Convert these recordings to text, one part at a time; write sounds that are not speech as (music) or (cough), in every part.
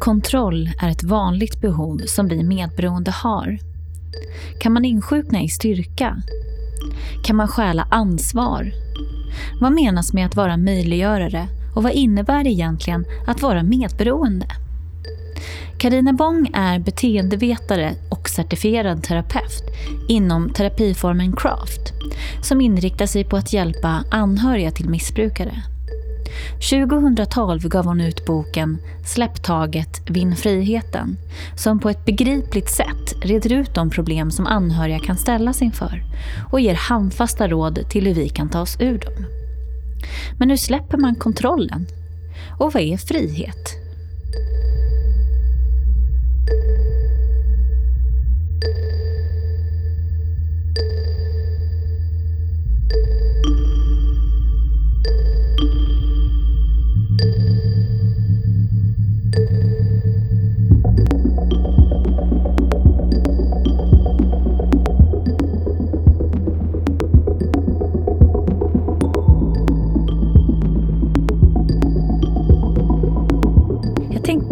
Kontroll är ett vanligt behov som vi medberoende har. Kan man insjukna i styrka? Kan man stjäla ansvar? Vad menas med att vara möjliggörare och vad innebär det egentligen att vara medberoende? Karina Bong är beteendevetare och certifierad terapeut inom terapiformen Craft som inriktar sig på att hjälpa anhöriga till missbrukare. 2012 gav hon ut boken Släpp taget, vinn friheten som på ett begripligt sätt reder ut de problem som anhöriga kan ställas inför och ger handfasta råd till hur vi kan ta oss ur dem. Men hur släpper man kontrollen? Och vad är frihet?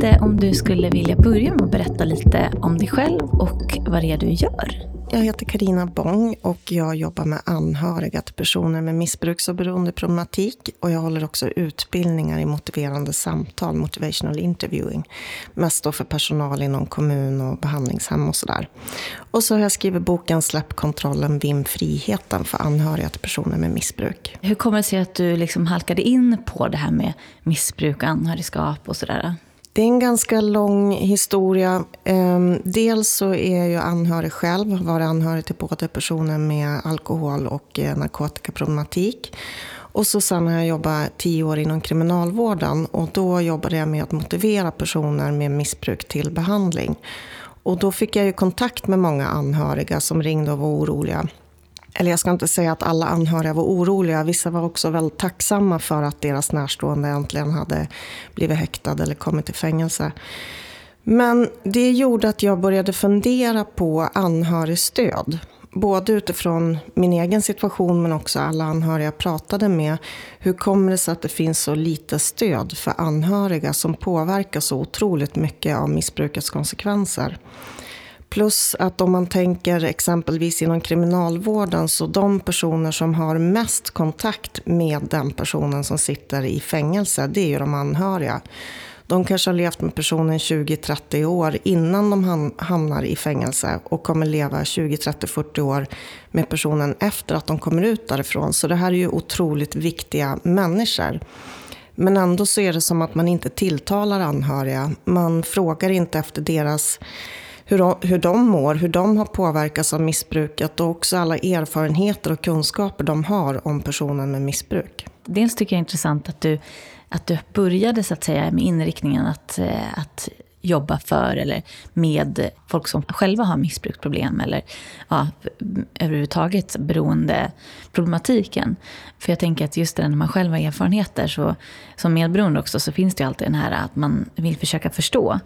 Tänkte om du skulle vilja börja med att berätta lite om dig själv och vad det är du gör. Jag heter Karina Bong och jag jobbar med anhöriga till personer med missbruks och beroendeproblematik. Och jag håller också utbildningar i motiverande samtal, motivational interviewing. Mest då för personal inom kommun och behandlingshem och sådär. Och så har jag skrivit boken Släpp kontrollen, vinn friheten för anhöriga till personer med missbruk. Hur kommer det sig att du liksom halkade in på det här med missbruk och anhörigskap och sådär? Det är en ganska lång historia. Ehm, dels så är jag anhörig själv, har varit anhörig till både personer med alkohol och eh, narkotikaproblematik. Och så sen har jag jobbat tio år inom kriminalvården och då jobbade jag med att motivera personer med missbruk till behandling. Och då fick jag ju kontakt med många anhöriga som ringde och var oroliga eller jag ska inte säga att alla anhöriga var oroliga. Vissa var också väldigt tacksamma för att deras närstående äntligen hade blivit häktad eller kommit till fängelse. Men det gjorde att jag började fundera på anhörigstöd. Både utifrån min egen situation men också alla anhöriga jag pratade med. Hur kommer det sig att det finns så lite stöd för anhöriga som påverkas så otroligt mycket av missbrukets konsekvenser? Plus att om man tänker exempelvis inom kriminalvården så de personer som har mest kontakt med den personen som sitter i fängelse, det är ju de anhöriga. De kanske har levt med personen 20-30 år innan de hamnar i fängelse och kommer leva 20, 30, 40 år med personen efter att de kommer ut därifrån. Så det här är ju otroligt viktiga människor. Men ändå så är det som att man inte tilltalar anhöriga. Man frågar inte efter deras hur de, hur de mår, hur de har påverkats av missbruket och också alla erfarenheter och kunskaper de har om personen med missbruk. Dels tycker jag det är intressant att du, att du började så att säga, med inriktningen att, eh, att jobba för eller med folk som själva har missbruksproblem eller ja, överhuvudtaget beroendeproblematiken. För jag tänker att just det när man själv har erfarenheter så, som medberoende också så finns det ju alltid den här att man vill försöka förstå.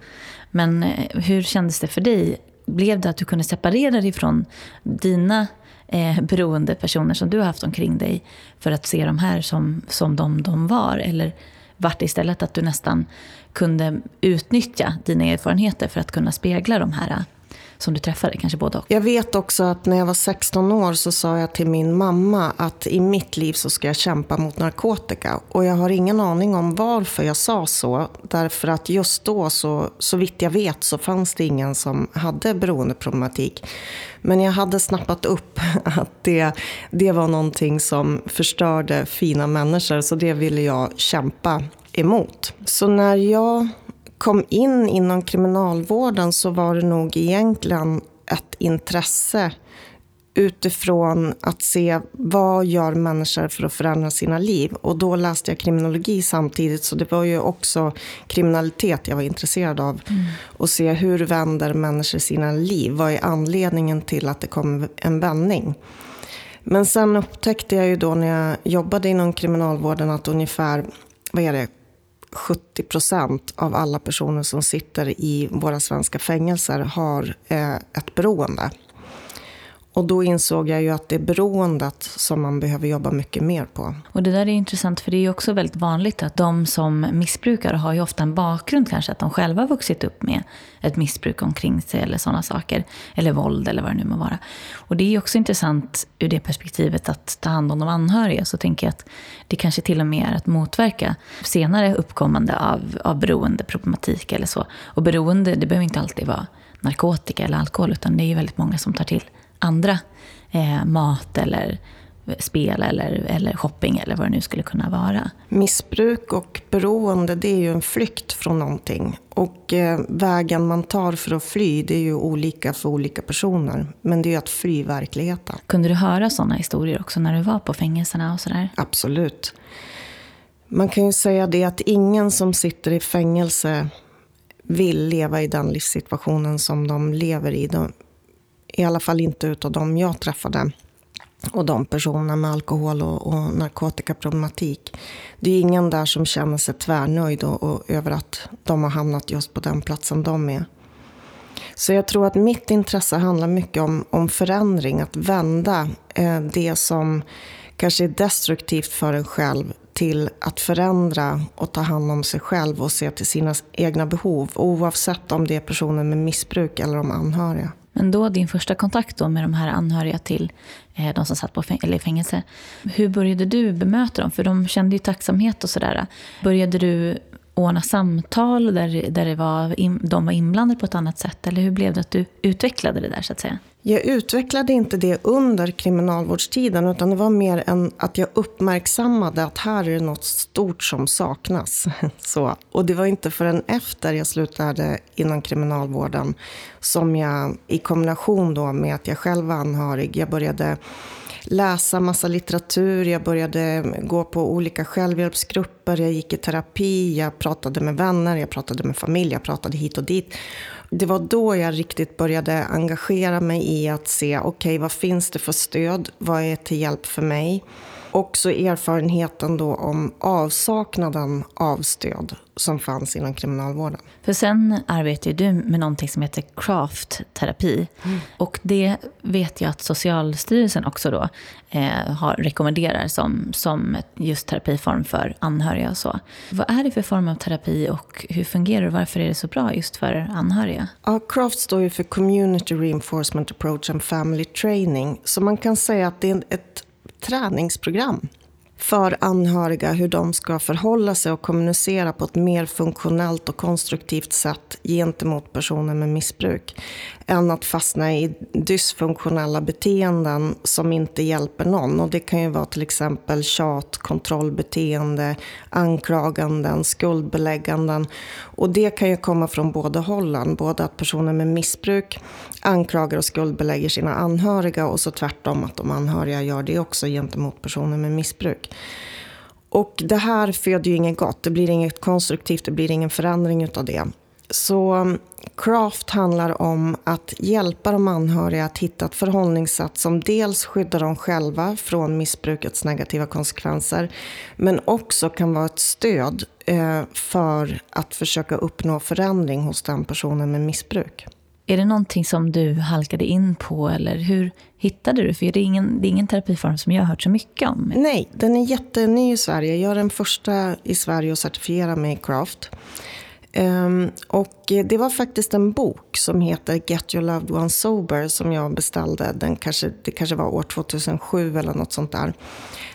Men eh, hur kändes det för dig? Blev det att du kunde separera dig från dina eh, beroendepersoner som du har haft omkring dig för att se de här som, som de de var? Eller vart det istället att du nästan kunde utnyttja dina erfarenheter för att kunna spegla de här som du träffade, kanske både och? Jag vet också att när jag var 16 år så sa jag till min mamma att i mitt liv så ska jag kämpa mot narkotika. Och jag har ingen aning om varför jag sa så. Därför att just då, så, så vitt jag vet, så fanns det ingen som hade beroendeproblematik. Men jag hade snappat upp (laughs) att det, det var någonting som förstörde fina människor. Så det ville jag kämpa emot. Så när jag kom in inom kriminalvården så var det nog egentligen ett intresse utifrån att se vad gör människor för att förändra sina liv. Och då läste jag kriminologi samtidigt, så det var ju också kriminalitet jag var intresserad av. Mm. Och se hur vänder människor sina liv? Vad är anledningen till att det kom en vändning? Men sen upptäckte jag ju då när jag jobbade inom kriminalvården att ungefär, vad är det, 70 procent av alla personer som sitter i våra svenska fängelser har eh, ett beroende. Och då insåg jag ju att det är beroendet som man behöver jobba mycket mer på. Och det där är intressant för det är ju också väldigt vanligt att de som missbrukar har ju ofta en bakgrund kanske att de själva har vuxit upp med ett missbruk omkring sig eller sådana saker. Eller våld eller vad det nu må vara. Och det är ju också intressant ur det perspektivet att ta hand om de anhöriga. Så tänker jag att det kanske till och med är att motverka senare uppkommande av, av beroendeproblematik eller så. Och beroende, det behöver inte alltid vara narkotika eller alkohol utan det är ju väldigt många som tar till andra eh, mat eller spel eller, eller shopping eller vad det nu skulle kunna vara. Missbruk och beroende det är ju en flykt från någonting. Och eh, vägen man tar för att fly det är ju olika för olika personer. Men det är ju att fly verkligheten. Kunde du höra sådana historier också när du var på fängelserna och sådär? Absolut. Man kan ju säga det att ingen som sitter i fängelse vill leva i den livssituationen som de lever i. De, i alla fall inte utav de jag träffade och de personerna med alkohol och, och narkotikaproblematik. Det är ingen där som känner sig tvärnöjd och, och, över att de har hamnat just på den platsen de är. Så jag tror att mitt intresse handlar mycket om, om förändring, att vända eh, det som kanske är destruktivt för en själv till att förändra och ta hand om sig själv och se till sina egna behov. Oavsett om det är personer med missbruk eller de anhöriga. Men då din första kontakt då med de här anhöriga till eh, de som satt på fäng eller i fängelse. Hur började du bemöta dem? För de kände ju tacksamhet och sådär. Började du ordna samtal där, där det var in, de var inblandade på ett annat sätt? Eller hur blev det att du utvecklade det där så att säga? Jag utvecklade inte det under kriminalvårdstiden utan det var mer än att jag uppmärksammade att här är det något stort som saknas. (laughs) Så, och det var inte förrän efter jag slutade inom kriminalvården som jag i kombination då med att jag själv var anhörig, jag började läsa massa litteratur, jag började gå på olika självhjälpsgrupper, jag gick i terapi, jag pratade med vänner, jag pratade med familj, jag pratade hit och dit. Det var då jag riktigt började engagera mig i att se, okej, okay, vad finns det för stöd? Vad är till hjälp för mig? Också erfarenheten då om avsaknaden av stöd som fanns inom kriminalvården. För sen arbetar du med någonting som heter craft-terapi. Mm. Och det vet jag att Socialstyrelsen också då eh, har, rekommenderar som, som just terapiform för anhöriga och så. Vad är det för form av terapi och hur fungerar det? Varför är det så bra just för anhöriga? Ja, CRAFT står ju för Community Reinforcement Approach and Family Training. Så man kan säga att det är ett träningsprogram för anhöriga hur de ska förhålla sig och kommunicera på ett mer funktionellt och konstruktivt sätt gentemot personer med missbruk än att fastna i dysfunktionella beteenden som inte hjälper någon. Och det kan ju vara till exempel tjat, kontrollbeteende, anklaganden, skuldbelägganden. Och det kan ju komma från båda hållen. Både att personer med missbruk anklagar och skuldbelägger sina anhöriga och så tvärtom att de anhöriga gör det också gentemot personer med missbruk. Och det här föder ju inget gott. Det blir inget konstruktivt, det blir ingen förändring utav det. Så um, Craft handlar om att hjälpa de anhöriga att hitta ett förhållningssätt som dels skyddar dem själva från missbrukets negativa konsekvenser men också kan vara ett stöd eh, för att försöka uppnå förändring hos den personen med missbruk. Är det någonting som du halkade in på eller hur hittade du? För det är ingen, det är ingen terapiform som jag har hört så mycket om. Nej, den är jätteny i Sverige. Jag är den första i Sverige att certifiera mig i Craft. Um, och det var faktiskt en bok som heter Get your loved one sober som jag beställde. Den kanske, det kanske var år 2007 eller något sånt där.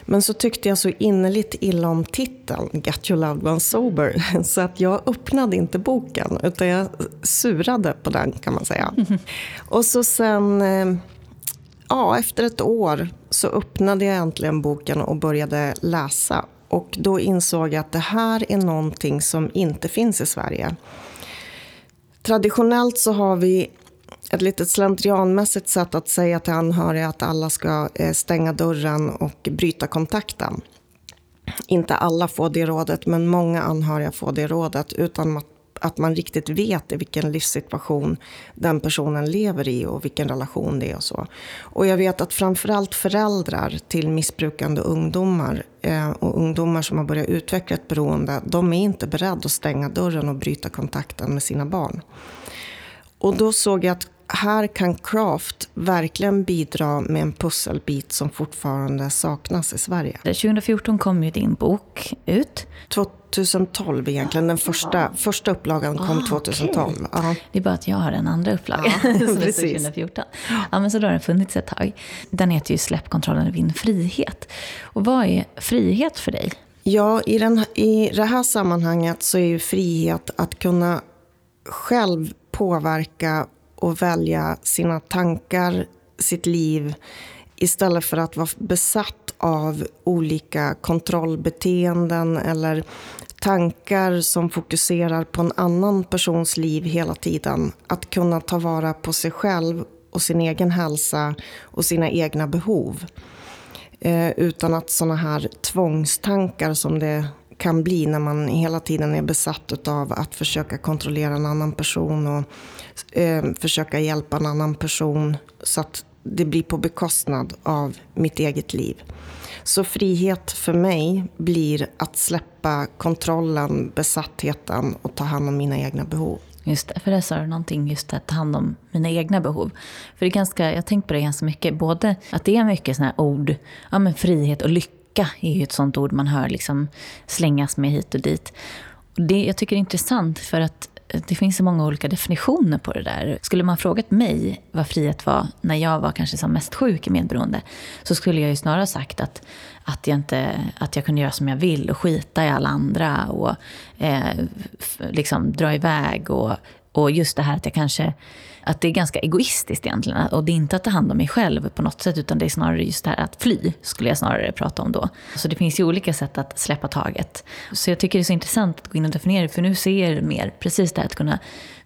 Men så tyckte jag så innerligt illa om titeln, Get your loved one sober, (laughs) så att jag öppnade inte boken utan jag surade på den kan man säga. Mm. (laughs) Och så sen, ehm, ja efter ett år så öppnade jag äntligen boken och började läsa. Och då insåg jag att det här är någonting som inte finns i Sverige. Traditionellt så har vi ett litet slentrianmässigt sätt att säga till anhöriga att alla ska eh, stänga dörren och bryta kontakten. Inte alla får det rådet, men många anhöriga får det rådet utan att att man riktigt vet i vilken livssituation den personen lever i och vilken relation det är och så. Och jag vet att framförallt föräldrar till missbrukande ungdomar eh, och ungdomar som har börjat utveckla ett beroende, de är inte beredda att stänga dörren och bryta kontakten med sina barn. Och då såg jag att här kan craft verkligen bidra med en pusselbit som fortfarande saknas i Sverige. 2014 kom ju din bok ut. 2012 egentligen. Den första, första upplagan kom ah, 2012. Okay. Ja. Det är bara att jag har en andra upplaga. Ja, (laughs) precis. 2014. Ja, men så då har den funnits ett tag. Den heter ju Släppkontrollen och vinn frihet. Och vad är frihet för dig? Ja, i, den, i det här sammanhanget så är ju frihet att kunna själv påverka och välja sina tankar, sitt liv istället för att vara besatt av olika kontrollbeteenden eller tankar som fokuserar på en annan persons liv hela tiden. Att kunna ta vara på sig själv och sin egen hälsa och sina egna behov. Eh, utan att sådana här tvångstankar som det kan bli när man hela tiden är besatt av att försöka kontrollera en annan person och eh, försöka hjälpa en annan person så att det blir på bekostnad av mitt eget liv. Så frihet för mig blir att släppa kontrollen, besattheten och ta hand om mina egna behov. Just det, för det sa du någonting, just att ta hand om mina egna behov. För det är ganska, jag har tänkt på det ganska mycket, både att det är mycket sådana här ord, ja men frihet och lycka är ju ett sånt ord man hör liksom slängas med hit och dit. Och det, jag tycker det är intressant för att det finns så många olika definitioner på det där. Skulle man frågat mig vad frihet var när jag var kanske som mest sjuk i medberoende så skulle jag ju snarare sagt att, att, jag inte, att jag kunde göra som jag vill och skita i alla andra och eh, liksom dra iväg och, och just det här att jag kanske att det är ganska egoistiskt egentligen. Och det är inte att ta hand om mig själv på något sätt, utan det är snarare just det här att fly, skulle jag snarare prata om då. Så det finns ju olika sätt att släppa taget. Så jag tycker det är så intressant att gå in och definiera det, för nu ser jag mer precis det här att kunna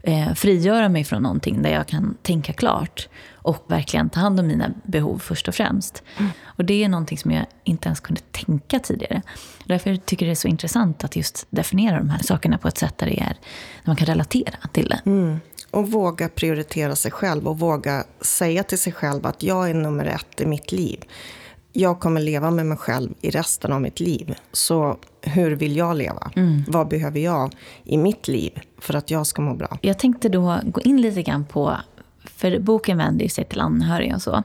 eh, frigöra mig från någonting där jag kan tänka klart och verkligen ta hand om mina behov först och främst. Mm. Och det är någonting som jag inte ens kunde tänka tidigare. Därför tycker jag det är så intressant att just definiera de här sakerna på ett sätt där, det är, där man kan relatera till det. Mm. Och våga prioritera sig själv och våga säga till sig själv att jag är nummer ett i mitt liv. Jag kommer leva med mig själv i resten av mitt liv. Så hur vill jag leva? Mm. Vad behöver jag i mitt liv för att jag ska må bra? Jag tänkte då gå in lite grann på för boken vänder sig till anhöriga och så.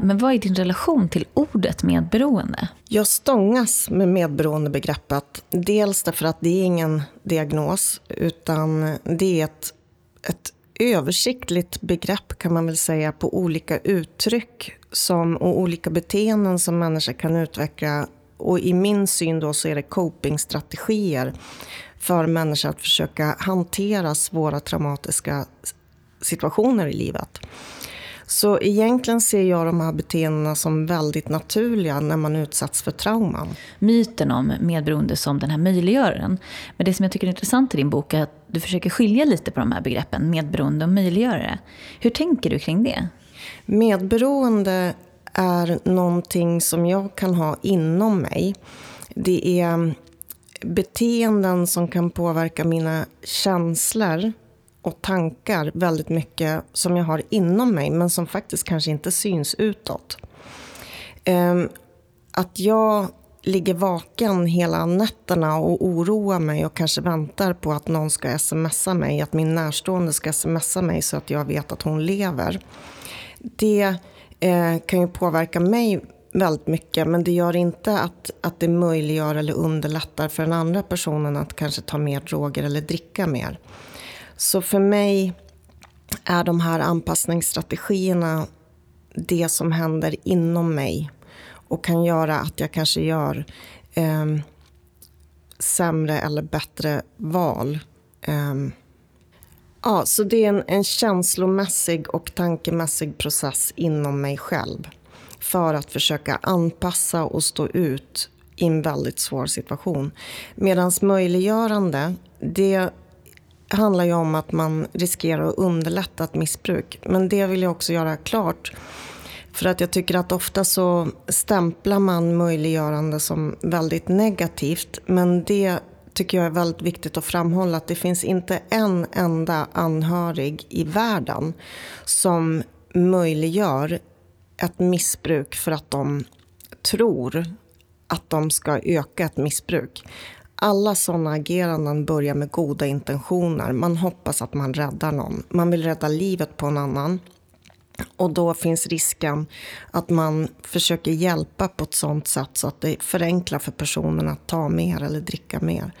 Men vad är din relation till ordet medberoende? Jag stångas med medberoendebegreppet. Dels därför att det är ingen diagnos, utan det är ett, ett översiktligt begrepp kan man väl säga på olika uttryck som, och olika beteenden som människor kan utveckla. Och i min syn då så är det copingstrategier för människor att försöka hantera svåra traumatiska situationer i livet. Så egentligen ser jag de här beteendena som väldigt naturliga när man utsatts för trauman. Myten om medberoende som den här möjliggöraren. Men det som jag tycker är intressant i din bok är att du försöker skilja lite på de här begreppen, medberoende och möjliggörare. Hur tänker du kring det? Medberoende är någonting som jag kan ha inom mig. Det är beteenden som kan påverka mina känslor och tankar väldigt mycket som jag har inom mig men som faktiskt kanske inte syns utåt. Ehm, att jag ligger vaken hela nätterna och oroar mig och kanske väntar på att någon ska smsa mig, att min närstående ska smsa mig så att jag vet att hon lever. Det eh, kan ju påverka mig väldigt mycket men det gör inte att, att det möjliggör eller underlättar för den andra personen att kanske ta mer droger eller dricka mer. Så för mig är de här anpassningsstrategierna det som händer inom mig och kan göra att jag kanske gör eh, sämre eller bättre val. Eh, ja, så det är en, en känslomässig och tankemässig process inom mig själv för att försöka anpassa och stå ut i en väldigt svår situation. Medan möjliggörande, det handlar ju om att man riskerar att underlätta ett missbruk. Men det vill jag också göra klart. För att jag tycker att ofta så stämplar man möjliggörande som väldigt negativt. Men det tycker jag är väldigt viktigt att framhålla att det finns inte en enda anhörig i världen som möjliggör ett missbruk för att de tror att de ska öka ett missbruk alla sådana ageranden börjar med goda intentioner. Man hoppas att man räddar någon. Man vill rädda livet på en annan. Och då finns risken att man försöker hjälpa på ett sådant sätt så att det förenklar för personen att ta mer eller dricka mer.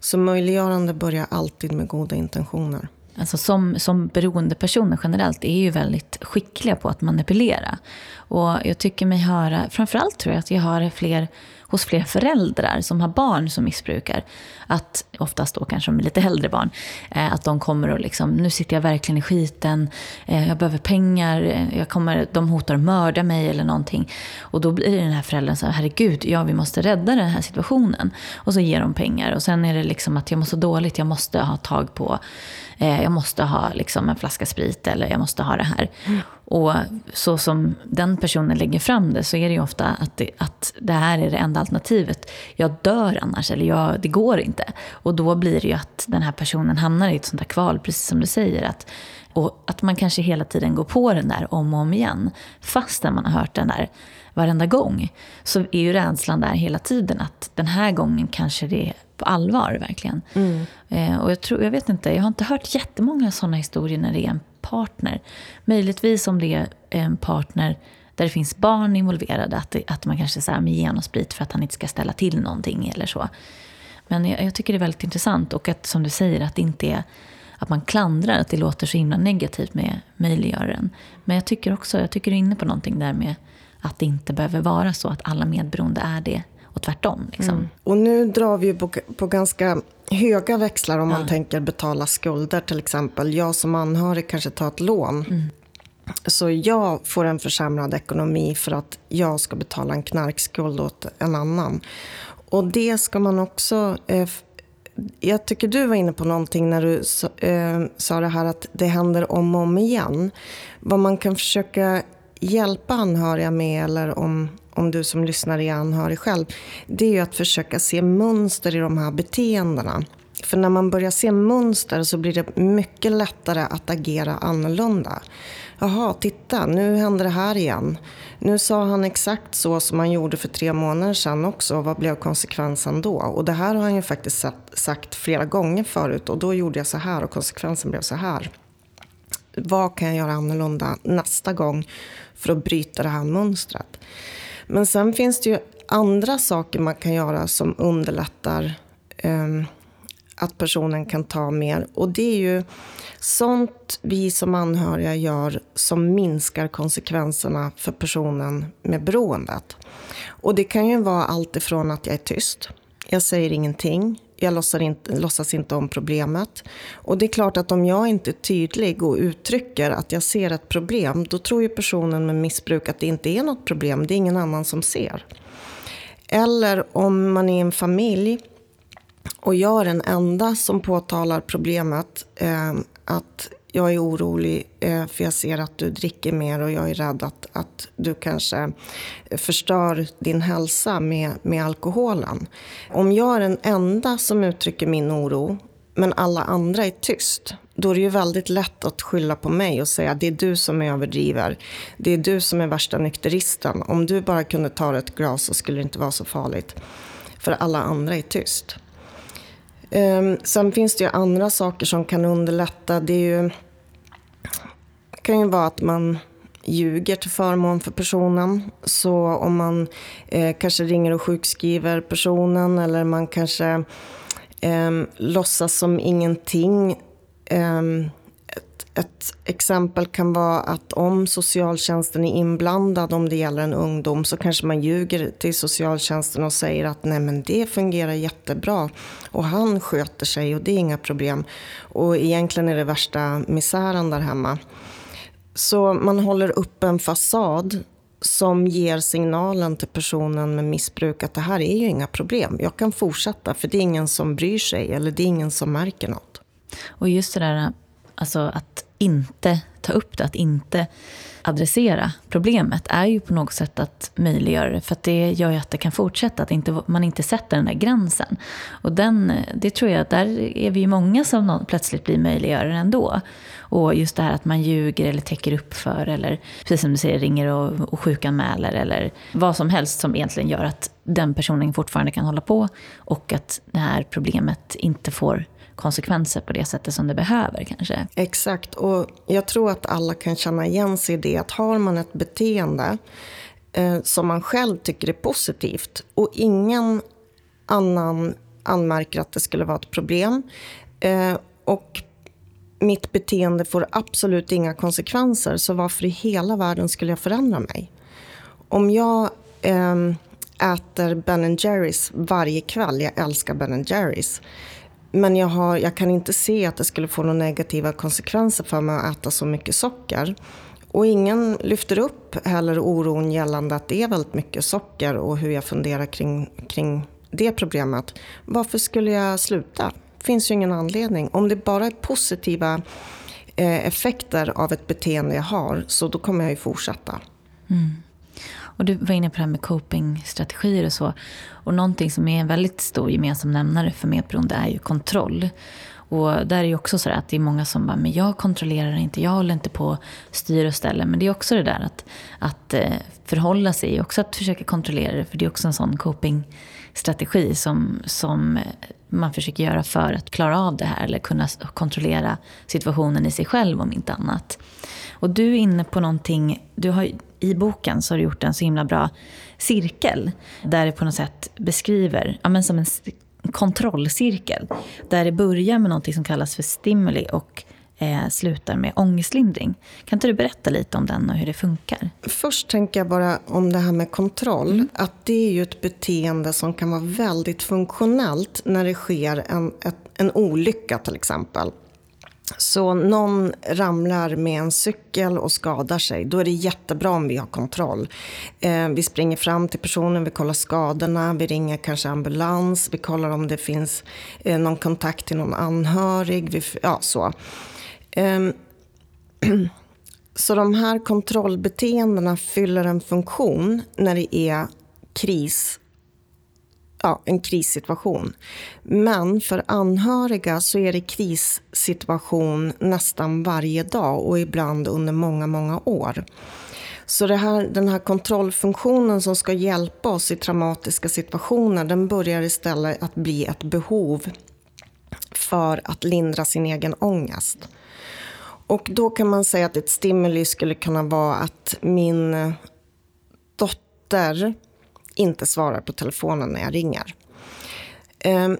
Så möjliggörande börjar alltid med goda intentioner. Alltså som, som beroendepersoner generellt är ju väldigt skickliga på att manipulera. Och jag tycker mig höra, framförallt tror jag att jag hör fler hos fler föräldrar som har barn som missbrukar. Att, oftast då kanske de är lite äldre barn, eh, att de kommer och liksom, nu sitter jag verkligen i skiten, eh, jag behöver pengar, eh, jag kommer, de hotar att mörda mig eller någonting. Och då blir den här föräldern så här, herregud, ja vi måste rädda den här situationen. Och så ger de pengar och sen är det liksom att jag mår så dåligt, jag måste ha tag på, Eh, jag måste ha liksom en flaska sprit eller jag måste ha det här. Mm. Och så som den personen lägger fram det så är det ju ofta att det, att det här är det enda alternativet. Jag dör annars, eller jag, det går inte. Och då blir det ju att den här personen hamnar i ett sånt här kval, precis som du säger. Att, och att man kanske hela tiden går på den där om och om igen. Fastän man har hört den där varenda gång. Så är ju rädslan där hela tiden att den här gången kanske det är på allvar verkligen. Mm. Eh, och jag, tror, jag vet inte, jag har inte hört jättemånga sådana historier när det är en partner. Möjligtvis om det är en partner där det finns barn involverade, att, det, att man kanske säger med genomsprit för att han inte ska ställa till någonting eller så. Men jag, jag, tycker det är väldigt intressant och att som du säger att det inte är att man klandrar att det låter så himla negativt med möjliggöraren. Men jag tycker också, jag tycker du är inne på någonting där med att det inte behöver vara så att alla medberoende är det och tvärtom. Liksom. Mm. Och nu drar vi på, på ganska höga växlar om ja. man tänker betala skulder till exempel. Jag som anhörig kanske tar ett lån. Mm. Så jag får en försämrad ekonomi för att jag ska betala en knarkskuld åt en annan. Och det ska man också... Eh, jag tycker du var inne på någonting när du eh, sa det här att det händer om och om igen. Vad man kan försöka hjälpa anhöriga med, eller om, om du som lyssnar är anhörig själv, det är ju att försöka se mönster i de här beteendena. För när man börjar se mönster så blir det mycket lättare att agera annorlunda. Jaha, titta, nu händer det här igen. Nu sa han exakt så som han gjorde för tre månader sedan också. Vad blev konsekvensen då? Och det här har han ju faktiskt sagt flera gånger förut. Och då gjorde jag så här och konsekvensen blev så här. Vad kan jag göra annorlunda nästa gång för att bryta det här mönstret? Men sen finns det ju andra saker man kan göra som underlättar um, att personen kan ta mer. Och det är ju sånt vi som anhöriga gör som minskar konsekvenserna för personen med beroendet. Och det kan ju vara allt ifrån att jag är tyst, jag säger ingenting, jag låtsas inte, låtsas inte om problemet. Och det är klart att om jag inte är tydlig och uttrycker att jag ser ett problem, då tror ju personen med missbruk att det inte är något problem, det är ingen annan som ser. Eller om man är en familj och jag är den enda som påtalar problemet, eh, att jag är orolig eh, för jag ser att du dricker mer och jag är rädd att, att du kanske förstör din hälsa med, med alkoholen. Om jag är den enda som uttrycker min oro men alla andra är tyst, då är det ju väldigt lätt att skylla på mig och säga att det är du som överdriver. Det är du som är värsta nykteristen. Om du bara kunde ta ett glas så skulle det inte vara så farligt. För alla andra är tyst. Ehm, sen finns det ju andra saker som kan underlätta. Det, är ju, det kan ju vara att man ljuger till förmån för personen. Så om man eh, kanske ringer och sjukskriver personen eller man kanske eh, låtsas som ingenting. Eh, ett exempel kan vara att om socialtjänsten är inblandad, om det gäller en ungdom, så kanske man ljuger till socialtjänsten och säger att nej men det fungerar jättebra och han sköter sig och det är inga problem. Och egentligen är det värsta misären där hemma. Så man håller upp en fasad som ger signalen till personen med missbruk att det här är ju inga problem. Jag kan fortsätta för det är ingen som bryr sig eller det är ingen som märker något. Och just det där alltså att inte ta upp det, att inte adressera problemet är ju på något sätt att möjliggöra det. För att det gör ju att det kan fortsätta, att inte, man inte sätter den där gränsen. Och den, det tror jag, där är vi ju många som plötsligt blir möjliggörare ändå. Och just det här att man ljuger eller täcker upp för eller precis som du säger ringer och, och sjukanmäler eller vad som helst som egentligen gör att den personen fortfarande kan hålla på och att det här problemet inte får konsekvenser på det sättet som det behöver kanske. Exakt, och jag tror att alla kan känna igen sig i det. Att har man ett beteende eh, som man själv tycker är positivt och ingen annan anmärker att det skulle vara ett problem eh, och mitt beteende får absolut inga konsekvenser, så varför i hela världen skulle jag förändra mig? Om jag eh, äter Ben Jerrys varje kväll, jag älskar Ben Jerrys, men jag, har, jag kan inte se att det skulle få några negativa konsekvenser för mig att äta så mycket socker. Och ingen lyfter upp heller oron gällande att det är väldigt mycket socker och hur jag funderar kring, kring det problemet. Varför skulle jag sluta? Det finns ju ingen anledning. Om det bara är positiva eh, effekter av ett beteende jag har, så då kommer jag ju fortsätta. Mm. Och du var inne på det här med copingstrategier och så. Och någonting som är en väldigt stor gemensam nämnare för medberoende är ju kontroll. Och där är ju också så att det är många som bara, men jag kontrollerar inte, jag håller inte på styr och ställer. Men det är också det där att, att eh, förhålla sig, också att försöka kontrollera det. För det är också en sån copingstrategi som, som eh, man försöker göra för att klara av det här. Eller kunna kontrollera situationen i sig själv om inte annat. Och du är inne på någonting, du har, i boken så har du gjort en så himla bra cirkel. Där det på något sätt beskriver, ja men som en kontrollcirkel. Där det börjar med något som kallas för stimuli och eh, slutar med ångestlindring. Kan inte du berätta lite om den och hur det funkar? Först tänker jag bara om det här med kontroll. Mm. Att det är ju ett beteende som kan vara väldigt funktionellt när det sker en, ett, en olycka till exempel. Så någon ramlar med en cykel och skadar sig, då är det jättebra om vi har kontroll. Eh, vi springer fram till personen, vi kollar skadorna, vi ringer kanske ambulans, vi kollar om det finns eh, någon kontakt till någon anhörig. Vi, ja, så. Eh, (clears throat) så de här kontrollbeteendena fyller en funktion när det är kris ja, en krissituation. Men för anhöriga så är det krissituation nästan varje dag och ibland under många, många år. Så det här, den här kontrollfunktionen som ska hjälpa oss i traumatiska situationer, den börjar istället att bli ett behov för att lindra sin egen ångest. Och då kan man säga att ett stimuli skulle kunna vara att min dotter inte svarar på telefonen när jag ringer. Ehm,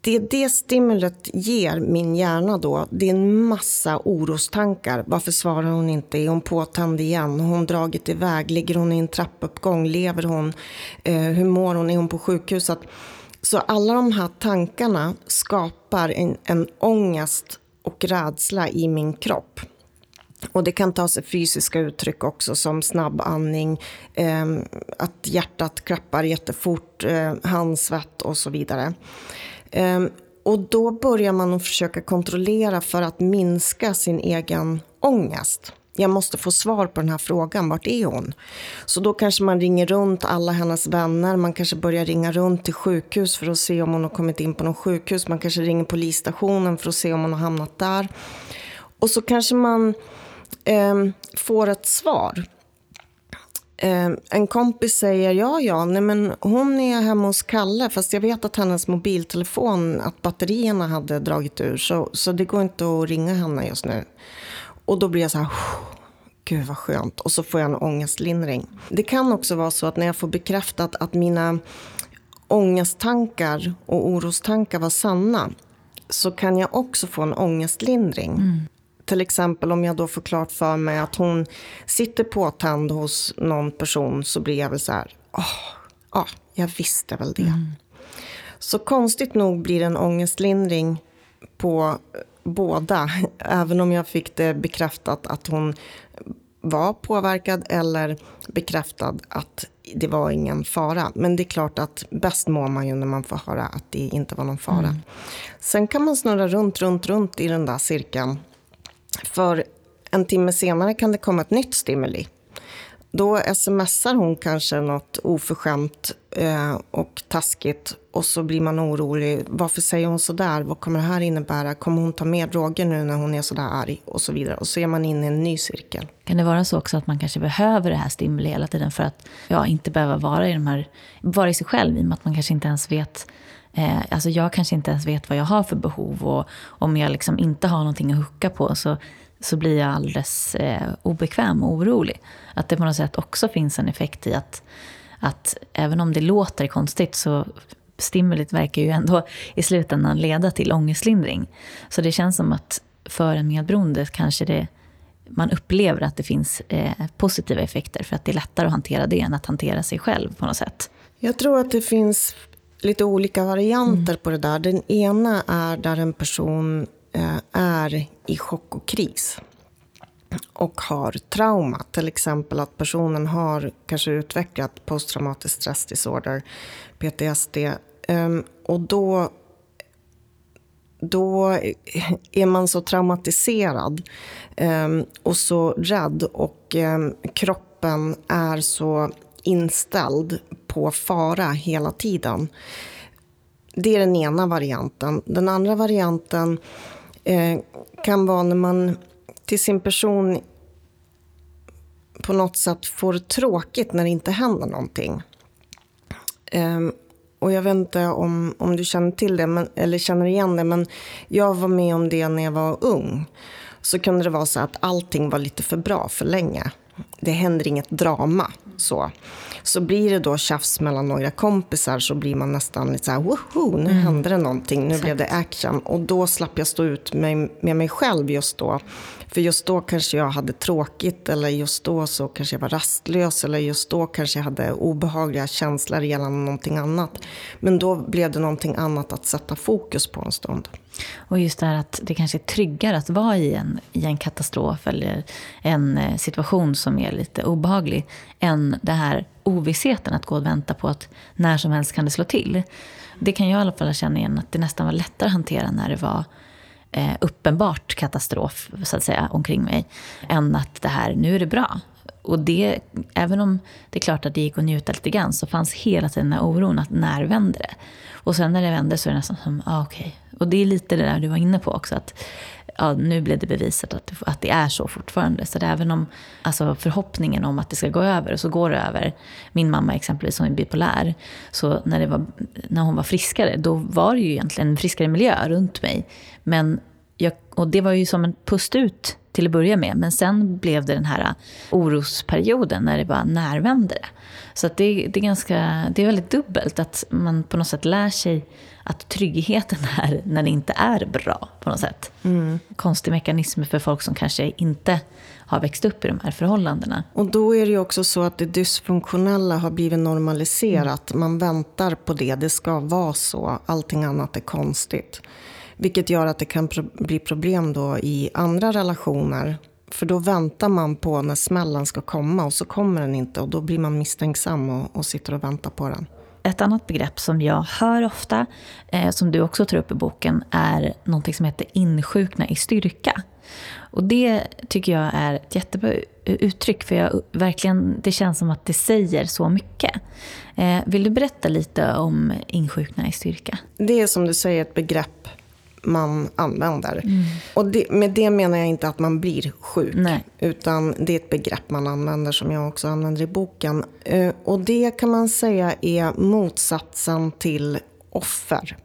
det det stimulet ger min hjärna då, det är en massa orostankar. Varför svarar hon inte? Är hon påtänd igen? Har hon dragit iväg? Ligger hon i en trappuppgång? Lever hon? Ehm, hur mår hon? Är hon på sjukhuset? Så alla de här tankarna skapar en, en ångest och rädsla i min kropp. Och det kan ta sig fysiska uttryck också som snabb andning, eh, att hjärtat klappar jättefort, eh, handsvett och så vidare. Eh, och då börjar man att försöka kontrollera för att minska sin egen ångest. Jag måste få svar på den här frågan, vart är hon? Så då kanske man ringer runt alla hennes vänner, man kanske börjar ringa runt till sjukhus för att se om hon har kommit in på någon sjukhus, man kanske ringer polisstationen för att se om hon har hamnat där. Och så kanske man Ehm, får ett svar. Eh, en kompis säger ja, ja, nej men hon är hemma hos Kalle fast jag vet att hennes mobiltelefon, att batterierna hade dragit ur så, så det går inte att ringa henne just nu. Och då blir jag så här, gud vad skönt. Och så får jag en ångestlindring. Det kan också vara så att när jag får bekräftat att mina ångesttankar och orostankar var sanna så kan jag också få en ångestlindring. Mm till exempel om jag då får klart för mig att hon sitter påtänd hos någon person så blir jag väl så här, åh, oh, oh, jag visste väl det. Mm. Så konstigt nog blir det en ångestlindring på båda, (laughs) även om jag fick det bekräftat att hon var påverkad eller bekräftad att det var ingen fara. Men det är klart att bäst mår man ju när man får höra att det inte var någon fara. Mm. Sen kan man snurra runt, runt, runt i den där cirkeln för en timme senare kan det komma ett nytt stimuli. Då smsar hon kanske något oförskämt eh, och taskigt och så blir man orolig. Varför säger hon så där? Vad kommer det här innebära? Kommer hon ta mer droger nu när hon är så där arg? Och så vidare. Och så är man inne i en ny cirkel. Kan det vara så också att man kanske behöver det här stimuli hela tiden för att ja, inte behöva vara i, de här, vara i sig själv i och med att man kanske inte ens vet Eh, alltså jag kanske inte ens vet vad jag har för behov och om jag liksom inte har någonting att hucka på så, så blir jag alldeles eh, obekväm och orolig. Att det på något sätt också finns en effekt i att, att även om det låter konstigt så stimulit verkar ju ändå i slutändan leda till ångestlindring. Så det känns som att för en medberoende kanske det, man upplever att det finns eh, positiva effekter för att det är lättare att hantera det än att hantera sig själv på något sätt. Jag tror att det finns lite olika varianter mm. på det där. Den ena är där en person eh, är i chock och kris och har trauma. Till exempel att personen har kanske utvecklat posttraumatisk stressdisorder, PTSD. Um, och då, då är man så traumatiserad um, och så rädd och um, kroppen är så inställd på fara hela tiden. Det är den ena varianten. Den andra varianten eh, kan vara när man till sin person på något sätt får tråkigt när det inte händer någonting. Eh, och jag vet inte om, om du känner till det, men, eller känner igen det, men jag var med om det när jag var ung. Så kunde det vara så att allting var lite för bra för länge. Det händer inget drama. Så. så blir det då tjafs mellan några kompisar så blir man nästan lite så här, woho, nu mm. hände det någonting, nu Exakt. blev det action. Och då slapp jag stå ut med, med mig själv just då. För just då kanske jag hade tråkigt eller just då så kanske jag var rastlös eller just då kanske jag hade obehagliga känslor gällande någonting annat. Men då blev det någonting annat att sätta fokus på en stund. Och just det här att det kanske är tryggare att vara i en, i en katastrof eller en eh, situation som är lite obehaglig än det här ovissheten att gå och vänta på att när som helst kan det slå till. Det kan jag i alla fall känna igen att det nästan var lättare att hantera när det var eh, uppenbart katastrof så att säga, omkring mig. Än att det här, nu är det bra. Och det, även om det är klart att det gick att njuta lite grann så fanns hela tiden den här oron att när vänder det? Och sen när det vände så är det nästan som, ah, okej. Okay. Och det är lite det där du var inne på också. att ja, nu blev det bevisat att, att det är så fortfarande. Så det även om alltså förhoppningen om att det ska gå över, och så går det över. Min mamma exempelvis som är bipolär, så när, det var, när hon var friskare, då var det ju egentligen en friskare miljö runt mig. Men jag, och det var ju som en pust ut till att börja med. Men sen blev det den här orosperioden när det bara närvände. Så att det, det, är ganska, det är väldigt dubbelt att man på något sätt lär sig att tryggheten (laughs) är när det inte är bra på något sätt. Mm. Konstig mekanism för folk som kanske inte har växt upp i de här förhållandena. Och då är det ju också så att det dysfunktionella har blivit normaliserat. Mm. Man väntar på det, det ska vara så. Allting annat är konstigt. Vilket gör att det kan pro bli problem då i andra relationer. För då väntar man på när smällen ska komma och så kommer den inte och då blir man misstänksam och, och sitter och väntar på den. Ett annat begrepp som jag hör ofta, eh, som du också tar upp i boken, är någonting som heter insjukna i styrka. Och det tycker jag är ett jättebra uttryck, för jag, verkligen, det känns som att det säger så mycket. Eh, vill du berätta lite om insjukna i styrka? Det är som du säger ett begrepp man använder. Mm. Och det, med det menar jag inte att man blir sjuk. Nej. Utan det är ett begrepp man använder som jag också använder i boken. Eh, och det kan man säga är motsatsen till offer.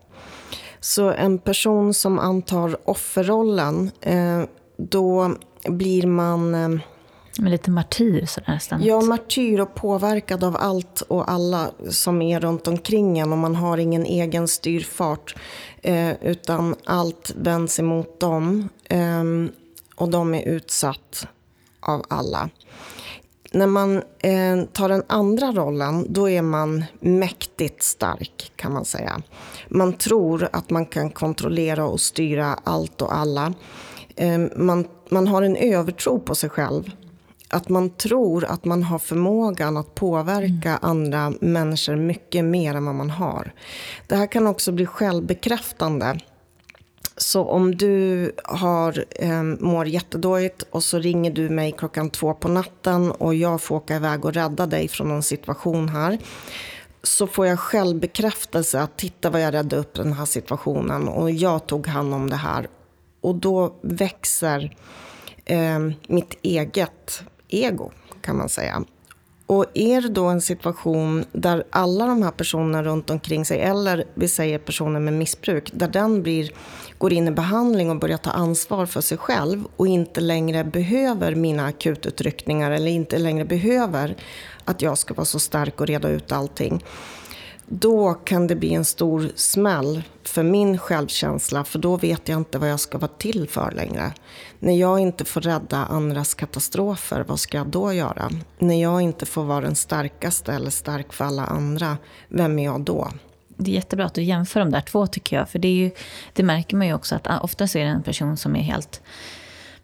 Så en person som antar offerrollen, eh, då blir man eh, men lite martyr sådär nästan. Ja, martyr och påverkad av allt och alla som är runt omkring en och man har ingen egen styrfart. Eh, utan allt vänds emot dem eh, och de är utsatt av alla. När man eh, tar den andra rollen, då är man mäktigt stark kan man säga. Man tror att man kan kontrollera och styra allt och alla. Ehm, man, man har en övertro på sig själv att man tror att man har förmågan att påverka mm. andra människor mycket mer än vad man har. Det här kan också bli självbekräftande. Så om du har, eh, mår jättedåligt och så ringer du mig klockan två på natten och jag får åka iväg och rädda dig från en situation här så får jag självbekräftelse att titta vad jag räddade upp den här situationen och jag tog hand om det här. Och då växer eh, mitt eget ego kan man säga. Och är det då en situation där alla de här personerna runt omkring sig, eller vi säger personer med missbruk, där den blir, går in i behandling och börjar ta ansvar för sig själv och inte längre behöver mina akututryckningar eller inte längre behöver att jag ska vara så stark och reda ut allting då kan det bli en stor smäll för min självkänsla, för då vet jag inte vad jag ska vara till för längre. När jag inte får rädda andras katastrofer, vad ska jag då göra? När jag inte får vara den starkaste eller stark för alla andra, vem är jag då? Det är jättebra att du jämför de där två tycker jag, för det, är ju, det märker man ju också att ah, ofta är det en person som är helt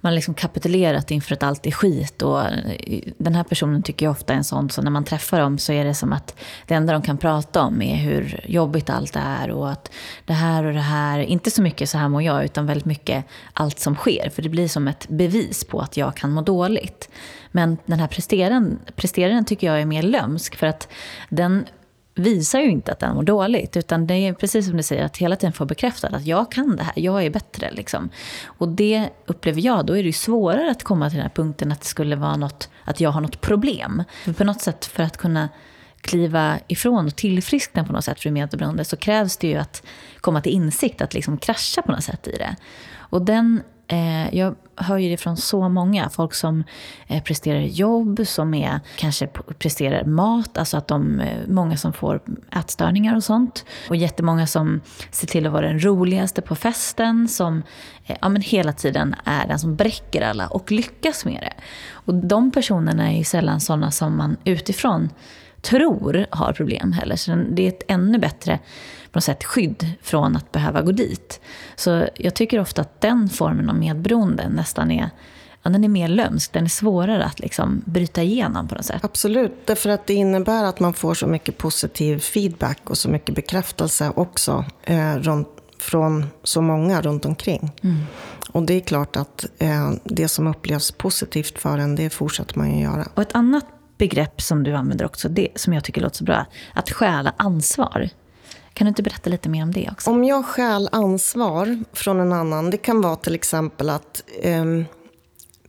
man har liksom kapitulerat inför att allt är skit. Och eh, den här personen tycker jag ofta är en sån, så när man träffar dem så är det som att det enda de kan prata om är hur jobbigt allt är och att det här och det här, inte så mycket så här mår jag, utan väldigt mycket allt som sker. För det blir som ett bevis på att jag kan må dåligt. Men den här presteraren, presteraren tycker jag är mer lömsk, för att den visar ju inte att den mår dåligt. Utan det är precis som du säger, att hela tiden få bekräftat att jag kan det här, jag är bättre. Liksom. Och det upplever jag, då är det ju svårare att komma till den här punkten att det skulle vara något, att jag har något problem. För på något sätt, för att kunna kliva ifrån och tillfriskna på något sätt för medberoende så krävs det ju att komma till insikt, att liksom krascha på något sätt i det. Och den Eh, jag hör ju det från så många. Folk som eh, presterar jobb, som är, kanske presterar mat. Alltså att de, eh, många som får ätstörningar och sånt. Och jättemånga som ser till att vara den roligaste på festen. Som eh, ja, men hela tiden är den som bräcker alla och lyckas med det. Och de personerna är ju sällan sådana som man utifrån tror har problem heller. Så det är ett ännu bättre på något sätt skydd från att behöva gå dit. Så jag tycker ofta att den formen av medberoende nästan är ja, den är mer lömsk, den är svårare att liksom bryta igenom på något sätt. Absolut, därför att det innebär att man får så mycket positiv feedback och så mycket bekräftelse också eh, runt, från så många runt omkring. Mm. Och det är klart att eh, det som upplevs positivt för en, det fortsätter man ju göra. Och ett annat begrepp som du använder också, det som jag tycker låter så bra, att stjäla ansvar. Kan du inte berätta lite mer om det också? Om jag stjäl ansvar från en annan, det kan vara till exempel att eh,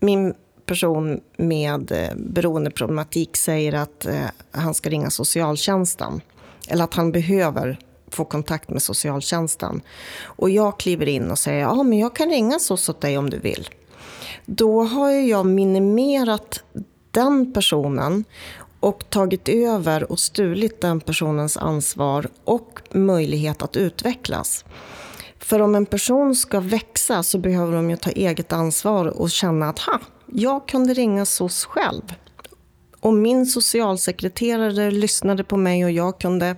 min person med eh, beroendeproblematik säger att eh, han ska ringa socialtjänsten. Eller att han behöver få kontakt med socialtjänsten. Och jag kliver in och säger, ja men jag kan ringa så åt dig om du vill. Då har jag minimerat den personen och tagit över och stulit den personens ansvar och möjlighet att utvecklas. För om en person ska växa så behöver de ju ta eget ansvar och känna att ha, jag kunde ringa SOS själv. Och min socialsekreterare lyssnade på mig och jag kunde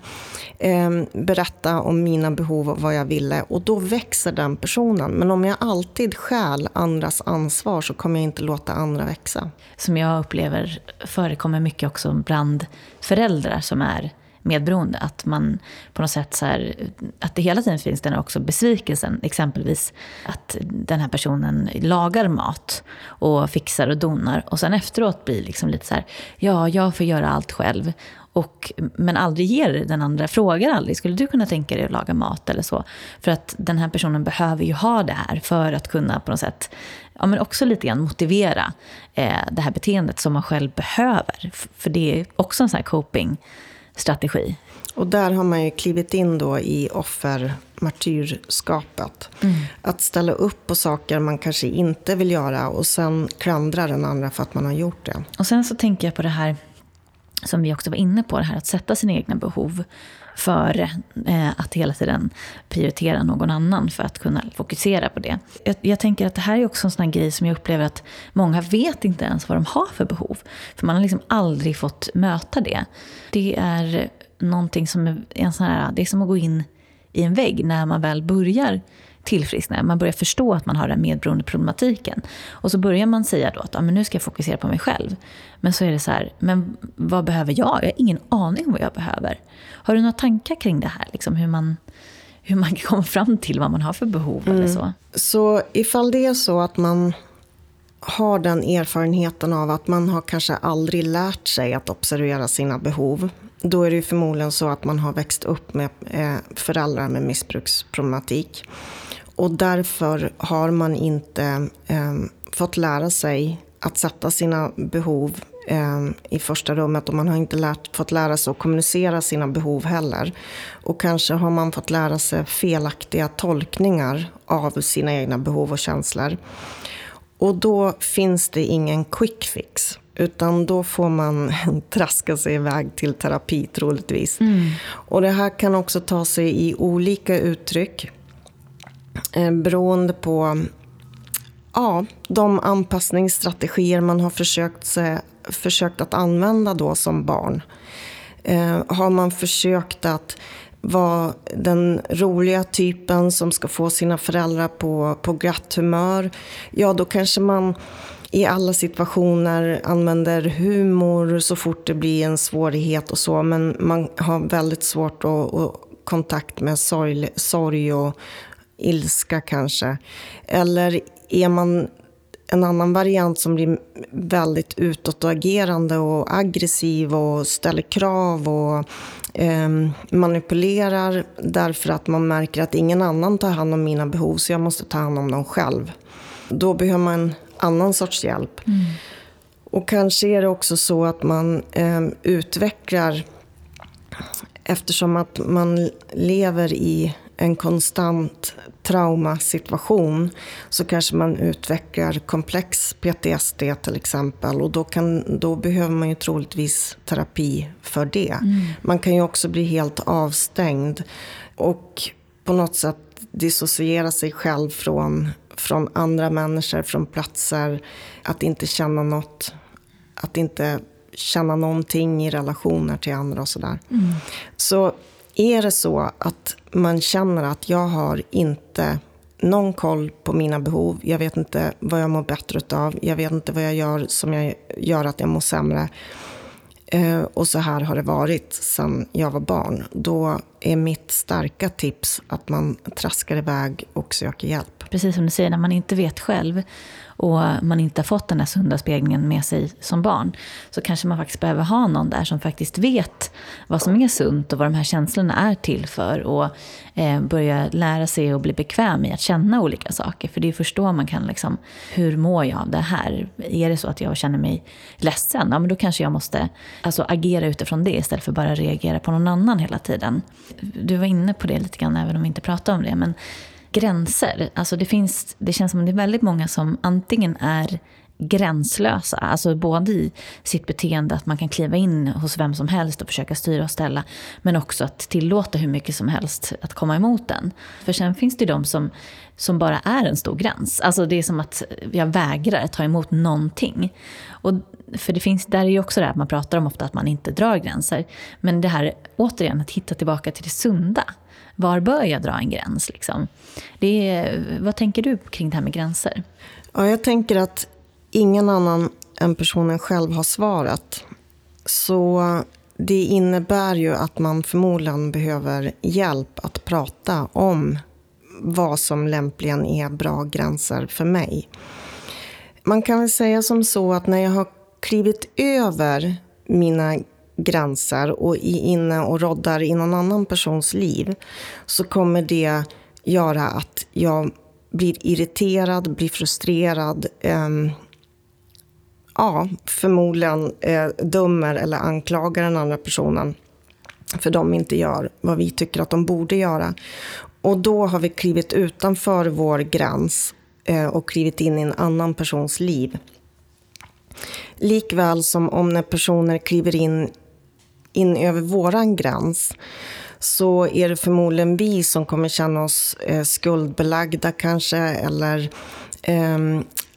eh, berätta om mina behov och vad jag ville. Och då växer den personen. Men om jag alltid stjäl andras ansvar så kommer jag inte låta andra växa. Som jag upplever förekommer mycket också bland föräldrar som är medberoende. Att man på något sätt så här, att det hela tiden finns den också besvikelsen. Exempelvis att den här personen lagar mat och fixar och donar. Och sen efteråt blir liksom lite så här, ja, jag får göra allt själv. Och, men aldrig ger den andra, frågar aldrig, skulle du kunna tänka dig att laga mat eller så? För att den här personen behöver ju ha det här för att kunna på något sätt, ja men också lite grann motivera eh, det här beteendet som man själv behöver. För det är också en sån här coping strategi. Och där har man ju klivit in då i offermartyrskapet. Mm. Att ställa upp på saker man kanske inte vill göra och sen klandra den andra för att man har gjort det. Och sen så tänker jag på det här som vi också var inne på, det här att sätta sina egna behov före eh, att hela tiden prioritera någon annan för att kunna fokusera på det. Jag, jag, tänker att det här är också en sån grej som jag upplever att många vet inte ens vad de har för behov. För man har liksom aldrig fått möta det. Det är någonting som är en sån här, det är som att gå in i en vägg när man väl börjar tillfriskna. Man börjar förstå att man har den medberoende problematiken. Och så börjar man säga då att ah, men nu ska jag fokusera på mig själv. Men så är det så här, men vad behöver jag? Jag har ingen aning om vad jag behöver. Har du några tankar kring det här? Liksom hur man hur man (laughs) kan komma fram till vad man har för behov mm. eller så. Så ifall det är så att man har den erfarenheten av att man har kanske aldrig lärt sig att observera sina behov. Då är det förmodligen så att man har växt upp med eh, föräldrar med missbruksproblematik. Och därför har man inte eh, fått lära sig att sätta sina behov eh, i första rummet och man har inte lärt, fått lära sig att kommunicera sina behov heller. Och kanske har man fått lära sig felaktiga tolkningar av sina egna behov och känslor. Och då finns det ingen quick fix. Utan då får man (laughs) traska sig iväg till terapi troligtvis. Mm. Och det här kan också ta sig i olika uttryck. Eh, beroende på ja, de anpassningsstrategier man har försökt, försökt att använda då som barn. Eh, har man försökt att vara den roliga typen som ska få sina föräldrar på, på glatt humör, ja då kanske man i alla situationer använder humor så fort det blir en svårighet och så. Men man har väldigt svårt att, att kontakt med sorg, sorg och ilska kanske. Eller är man en annan variant som blir väldigt utåtagerande och aggressiv och ställer krav och eh, manipulerar därför att man märker att ingen annan tar hand om mina behov så jag måste ta hand om dem själv. Då behöver man annan sorts hjälp. Mm. Och kanske är det också så att man eh, utvecklar, eftersom att man lever i en konstant traumasituation så kanske man utvecklar komplex PTSD till exempel och då, kan, då behöver man ju troligtvis terapi för det. Mm. Man kan ju också bli helt avstängd och på något sätt dissociera sig själv från från andra människor, från platser. Att inte känna något, att inte känna någonting i relationer till andra och sådär. Mm. Så är det så att man känner att jag har inte någon koll på mina behov, jag vet inte vad jag mår bättre av, jag vet inte vad jag gör som jag gör att jag mår sämre. Eh, och så här har det varit sedan jag var barn. Då är mitt starka tips att man traskar iväg och söker hjälp. Precis som du säger, när man inte vet själv och man inte har fått den här sunda speglingen med sig som barn, så kanske man faktiskt behöver ha någon där som faktiskt vet vad som är sunt och vad de här känslorna är till för och eh, börja lära sig och bli bekväm i att känna olika saker. För det är först då man kan liksom, hur mår jag av det här? Är det så att jag känner mig ledsen? Ja, men då kanske jag måste alltså, agera utifrån det istället för bara reagera på någon annan hela tiden. Du var inne på det lite grann, även om vi inte pratade om det. Men gränser. Alltså det, finns, det känns som att det är väldigt många som antingen är gränslösa, alltså både i sitt beteende att man kan kliva in hos vem som helst och försöka styra och ställa, men också att tillåta hur mycket som helst att komma emot den. För sen finns det ju de som, som bara är en stor gräns. Alltså det är som att jag vägrar ta emot någonting. Och för det finns, där är ju också det här att man pratar om ofta att man inte drar gränser. Men det här, återigen, att hitta tillbaka till det sunda. Var bör jag dra en gräns? Liksom? Det är, vad tänker du kring det här med gränser? Ja, jag tänker att ingen annan än personen själv har svarat. Så det innebär ju att man förmodligen behöver hjälp att prata om vad som lämpligen är bra gränser för mig. Man kan väl säga som så att när jag har klivit över mina gränser och är inne och roddar i någon annan persons liv så kommer det göra att jag blir irriterad, blir frustrerad, eh, ja, förmodligen eh, dömer eller anklagar den andra personen för de inte gör vad vi tycker att de borde göra. Och då har vi klivit utanför vår gräns eh, och klivit in i en annan persons liv. Likväl som om när personer kliver in, in över våran gräns så är det förmodligen vi som kommer känna oss eh, skuldbelagda kanske eller eh,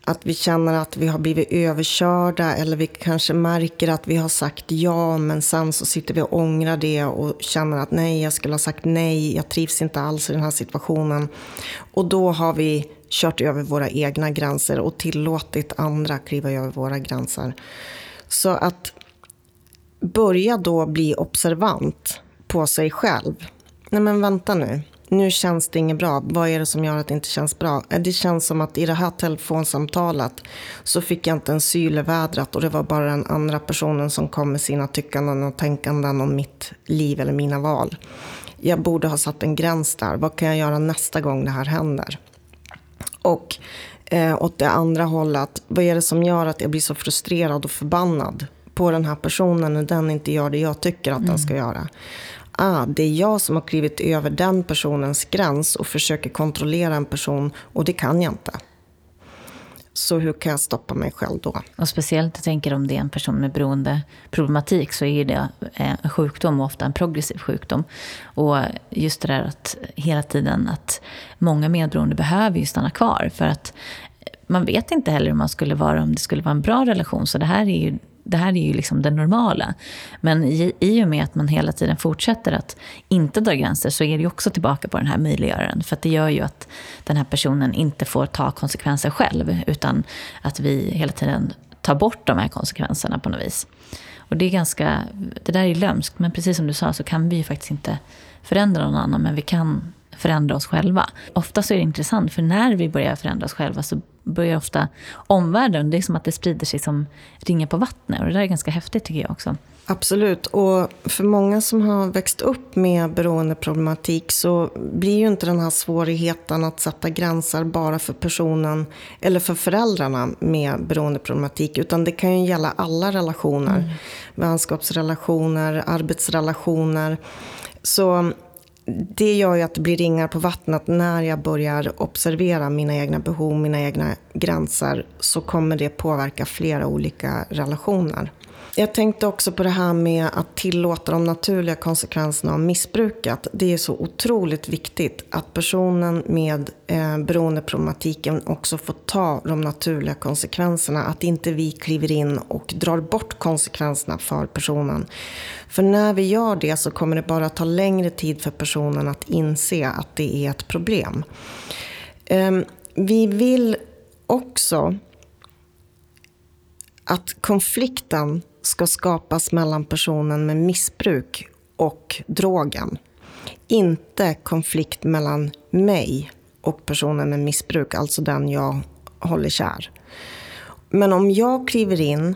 att vi känner att vi har blivit överkörda eller vi kanske märker att vi har sagt ja men sen så sitter vi och ångrar det och känner att nej, jag skulle ha sagt nej, jag trivs inte alls i den här situationen. Och då har vi kört över våra egna gränser och tillåtit andra kliva över våra gränser. Så att börja då bli observant på sig själv. Nej men vänta nu, nu känns det inget bra. Vad är det som gör att det inte känns bra? Eh, det känns som att i det här telefonsamtalet så fick jag inte en syl i vädret och det var bara den andra personen som kom med sina tyckanden och tänkanden om mitt liv eller mina val. Jag borde ha satt en gräns där. Vad kan jag göra nästa gång det här händer? Och eh, åt det andra hållet, vad är det som gör att jag blir så frustrerad och förbannad på den här personen när den inte gör det jag tycker att mm. den ska göra? Ah, det är jag som har klivit över den personens gräns och försöker kontrollera en person och det kan jag inte. Så hur kan jag stoppa mig själv då? Och speciellt, jag tänker om det är en person med beroendeproblematik så är det en sjukdom, och ofta en progressiv sjukdom. Och just det där att hela tiden att många medberoende behöver ju stanna kvar för att man vet inte heller hur man skulle vara om det skulle vara en bra relation. Så det här är ju det här är ju liksom det normala. Men i, i och med att man hela tiden fortsätter att inte dra gränser så är det ju också tillbaka på den här möjliggöraren. För det gör ju att den här personen inte får ta konsekvenser själv. Utan att vi hela tiden tar bort de här konsekvenserna på något vis. Och det är ganska, det där är lömskt. Men precis som du sa så kan vi ju faktiskt inte förändra någon annan. Men vi kan förändra oss själva. Ofta så är det intressant, för när vi börjar förändra oss själva så börjar ofta omvärlden, det är som att det sprider sig som ringar på vattnet. Och det där är ganska häftigt tycker jag också. Absolut. Och för många som har växt upp med beroendeproblematik så blir ju inte den här svårigheten att sätta gränser bara för personen eller för föräldrarna med beroendeproblematik. Utan det kan ju gälla alla relationer. Mm. Vänskapsrelationer, arbetsrelationer. Så det gör ju att det blir ringar på vattnet. När jag börjar observera mina egna behov, mina egna gränser, så kommer det påverka flera olika relationer. Jag tänkte också på det här med att tillåta de naturliga konsekvenserna av missbruket. Det är så otroligt viktigt att personen med eh, beroendeproblematiken också får ta de naturliga konsekvenserna. Att inte vi kliver in och drar bort konsekvenserna för personen. För när vi gör det så kommer det bara ta längre tid för personen att inse att det är ett problem. Eh, vi vill också att konflikten ska skapas mellan personen med missbruk och drogen. Inte konflikt mellan mig och personen med missbruk, alltså den jag håller kär. Men om jag kliver in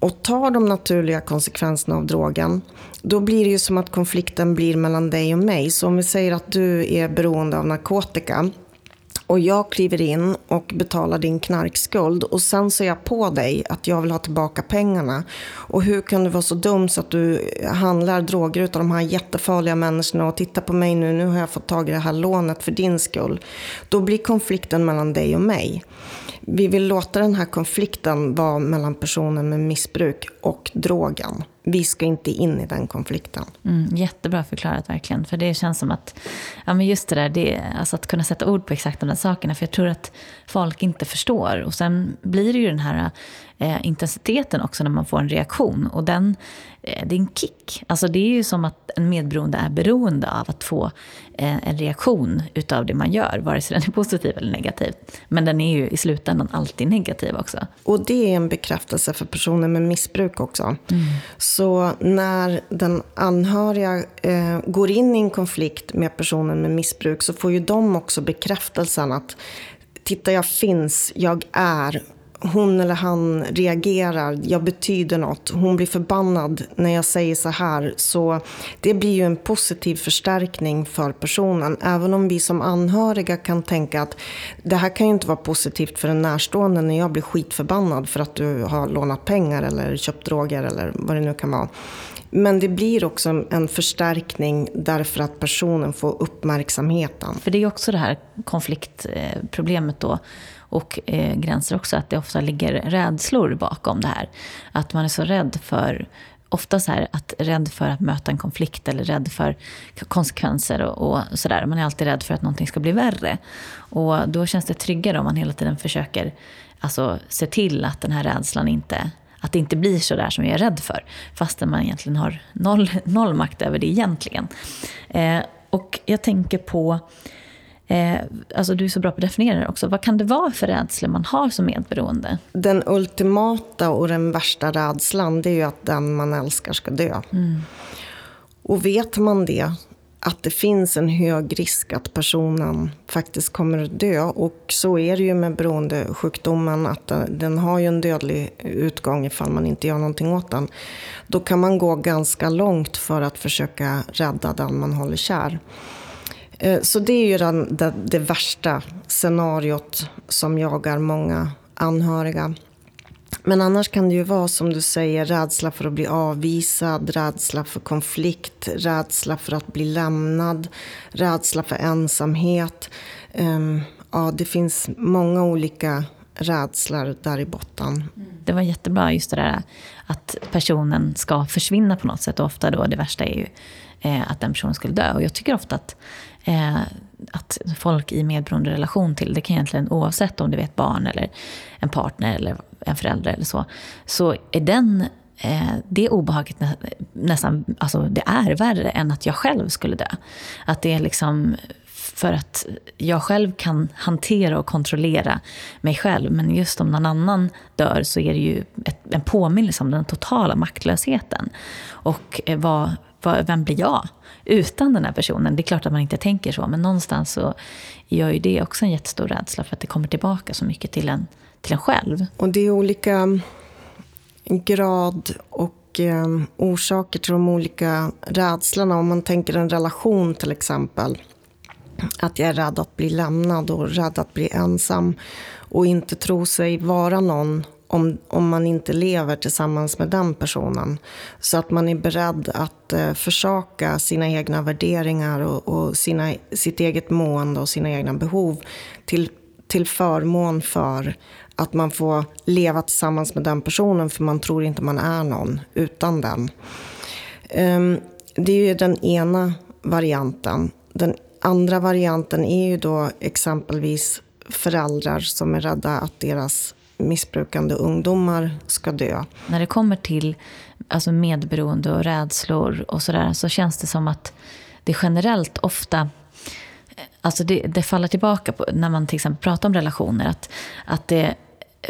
och tar de naturliga konsekvenserna av drogen, då blir det ju som att konflikten blir mellan dig och mig. Så om vi säger att du är beroende av narkotika och jag kliver in och betalar din knarkskuld och sen ser jag på dig att jag vill ha tillbaka pengarna. Och hur kan du vara så dum så att du handlar droger utav de här jättefarliga människorna och titta på mig nu, nu har jag fått tag i det här lånet för din skull. Då blir konflikten mellan dig och mig. Vi vill låta den här konflikten vara mellan personen med missbruk och drogen vi ska inte in i den konflikten. Mm, jättebra förklarat verkligen. För det känns som att, ja men just det där, det, alltså att kunna sätta ord på exakt de där sakerna. För jag tror att folk inte förstår. Och sen blir det ju den här eh, intensiteten också när man får en reaktion. Och den, det är en kick. Alltså det är ju som att en medberoende är beroende av att få eh, en reaktion utav det man gör, vare sig den är positiv eller negativ. Men den är ju i slutändan alltid negativ också. Och det är en bekräftelse för personer med missbruk också. Mm. Så när den anhöriga eh, går in i en konflikt med personen med missbruk så får ju de också bekräftelsen att titta jag finns, jag är, hon eller han reagerar, jag betyder något, hon blir förbannad när jag säger så här. Så det blir ju en positiv förstärkning för personen. Även om vi som anhöriga kan tänka att det här kan ju inte vara positivt för en närstående när jag blir skitförbannad för att du har lånat pengar eller köpt droger eller vad det nu kan vara. Men det blir också en förstärkning därför att personen får uppmärksamheten. För det är också det här konfliktproblemet då och eh, gränser också, att det ofta ligger rädslor bakom det här. Att man är så rädd för ofta så här att rädd för att möta en konflikt eller rädd för konsekvenser och, och sådär. Man är alltid rädd för att någonting ska bli värre. Och då känns det tryggare om man hela tiden försöker alltså, se till att den här rädslan inte att det inte blir så där som jag är rädd för. Fastän man egentligen har noll, noll makt över det egentligen. Eh, och jag tänker på Eh, alltså du är så bra på att definiera det också. Vad kan det vara för rädslor man har som medberoende? Den ultimata och den värsta rädslan det är ju att den man älskar ska dö. Mm. Och vet man det, att det finns en hög risk att personen faktiskt kommer att dö. Och så är det ju med beroendesjukdomen, att den har ju en dödlig utgång ifall man inte gör någonting åt den. Då kan man gå ganska långt för att försöka rädda den man håller kär. Eh, så det är ju den, det, det värsta scenariot som jagar många anhöriga. Men annars kan det ju vara som du säger, rädsla för att bli avvisad, rädsla för konflikt, rädsla för att bli lämnad, rädsla för ensamhet. Um, ja, det finns många olika rädslor där i botten. Mm. Det var jättebra just det där att personen ska försvinna på något sätt. Och ofta då det värsta är ju eh, att den personen skulle dö. Och jag tycker ofta att, eh, att folk i medberoende relation till, det kan egentligen oavsett om det är ett barn eller en partner eller en förälder eller så, så är den eh, det obehaget nästan, alltså det är värre än att jag själv skulle dö. Att det är liksom för att jag själv kan hantera och kontrollera mig själv. Men just om någon annan dör så är det ju ett, en påminnelse om den totala maktlösheten. Och eh, vad, vad, vem blir jag utan den här personen? Det är klart att man inte tänker så, men någonstans så gör ju det också en jättestor rädsla för att det kommer tillbaka så mycket till en, till en själv. Och det är olika mm, grad och eh, orsaker till de olika rädslorna. Om man tänker en relation till exempel att jag är rädd att bli lämnad och rädd att bli ensam och inte tro sig vara någon om, om man inte lever tillsammans med den personen. Så att man är beredd att eh, försaka sina egna värderingar och, och sina, sitt eget mående och sina egna behov till, till förmån för att man får leva tillsammans med den personen för man tror inte man är någon utan den. Um, det är ju den ena varianten. Den andra varianten är ju då exempelvis föräldrar som är rädda att deras missbrukande ungdomar ska dö. När det kommer till alltså medberoende och rädslor och sådär så känns det som att det generellt ofta Alltså det, det faller tillbaka på när man till exempel pratar om relationer. Att, att det,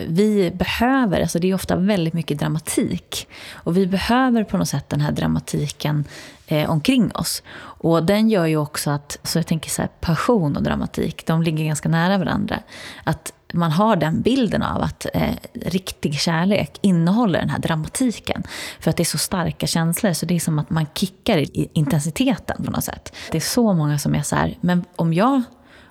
vi behöver, alltså det är ofta väldigt mycket dramatik. Och vi behöver på något sätt den här dramatiken eh, omkring oss. Och den gör ju också att, så jag tänker så här, passion och dramatik, de ligger ganska nära varandra. Att man har den bilden av att eh, riktig kärlek innehåller den här dramatiken. För att det är så starka känslor, så det är som att man kickar i intensiteten på något sätt. Det är så många som är så här, men om jag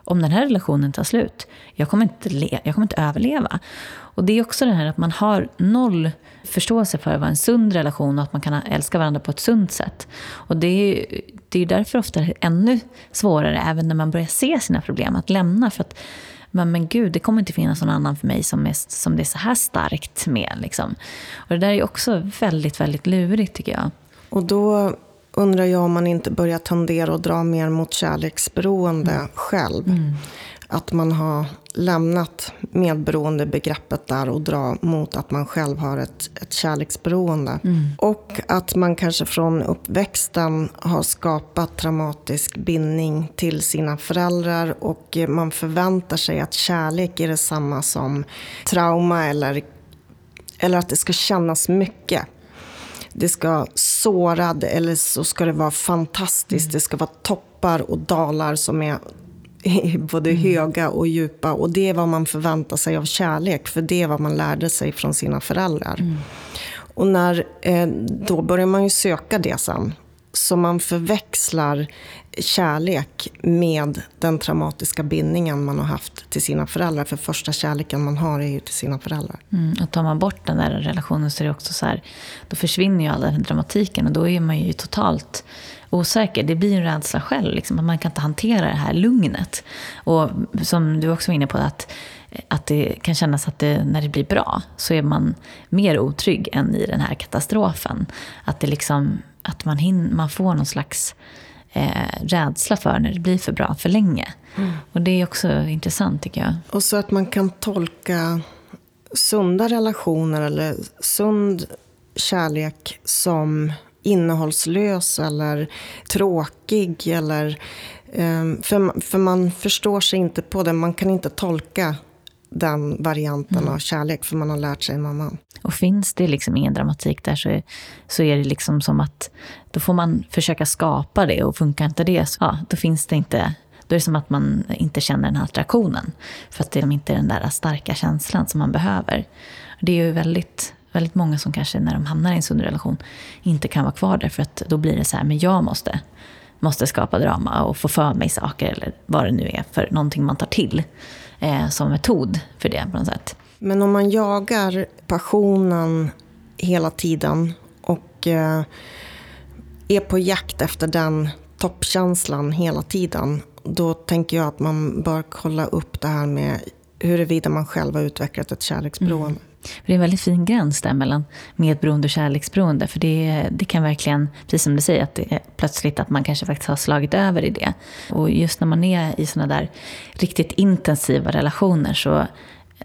om den här relationen tar slut, jag kommer inte, le- jag kommer inte överleva. Och det är också det här att man har noll förståelse för vad en sund relation och att man kan älska varandra på ett sunt sätt. Och det är, det är därför ofta ännu svårare, även när man börjar se sina problem, att lämna. För att men, men gud, det kommer inte finnas någon annan för mig som, är, som det är så här starkt med. Liksom. Och det där är också väldigt, väldigt lurigt tycker jag. Och då undrar jag om man inte börjar tendera att dra mer mot kärleksberoende mm. själv. Mm. Att man har lämnat medberoendebegreppet där och drar mot att man själv har ett, ett kärleksberoende. Mm. Och att man kanske från uppväxten har skapat traumatisk bindning till sina föräldrar och man förväntar sig att kärlek är detsamma som trauma eller, eller att det ska kännas mycket det ska sårad eller så ska det vara fantastiskt. Mm. Det ska vara toppar och dalar som är (laughs) både mm. höga och djupa. Och det är vad man förväntar sig av kärlek, för det är vad man lärde sig från sina föräldrar. Mm. Och när, eh, då börjar man ju söka det sen. Så man förväxlar kärlek med den traumatiska bindningen man har haft till sina föräldrar. För första kärleken man har är ju till sina föräldrar. Mm, och tar man bort den där relationen så är det också så här, då försvinner ju all den dramatiken och då är man ju totalt osäker. Det blir en rädsla själv, liksom, att man kan inte hantera det här lugnet. Och som du också var inne på, att, att det kan kännas att det, när det blir bra så är man mer otrygg än i den här katastrofen. Att, det liksom, att man, hin, man får någon slags eh, rädsla för när det blir för bra för länge. Mm. Och det är också intressant tycker jag. Och så att man kan tolka sunda relationer eller sund kärlek som innehållslös eller tråkig. Eller, um, för, för man förstår sig inte på det. Man kan inte tolka den varianten mm. av kärlek för man har lärt sig annan. Och finns det liksom ingen dramatik där så är, så är det liksom som att då får man försöka skapa det och funkar inte det, så, ja, då finns det inte då är det som att man inte känner den här attraktionen. För att det är inte den där starka känslan som man behöver. Det är ju väldigt, väldigt många som kanske när de hamnar i en sund relation inte kan vara kvar där. För att då blir det så här, men jag måste måste skapa drama och få för mig saker eller vad det nu är för någonting man tar till eh, som metod för det på något sätt. Men om man jagar passionen hela tiden och eh, är på jakt efter den toppkänslan hela tiden, då tänker jag att man bör kolla upp det här med huruvida man själv har utvecklat ett kärleksberoende. Mm det är en väldigt fin gräns där mellan medberoende och kärleksberoende. För det, det kan verkligen, precis som du säger, att det är plötsligt att man kanske faktiskt har slagit över i det. Och just när man är i sådana där riktigt intensiva relationer så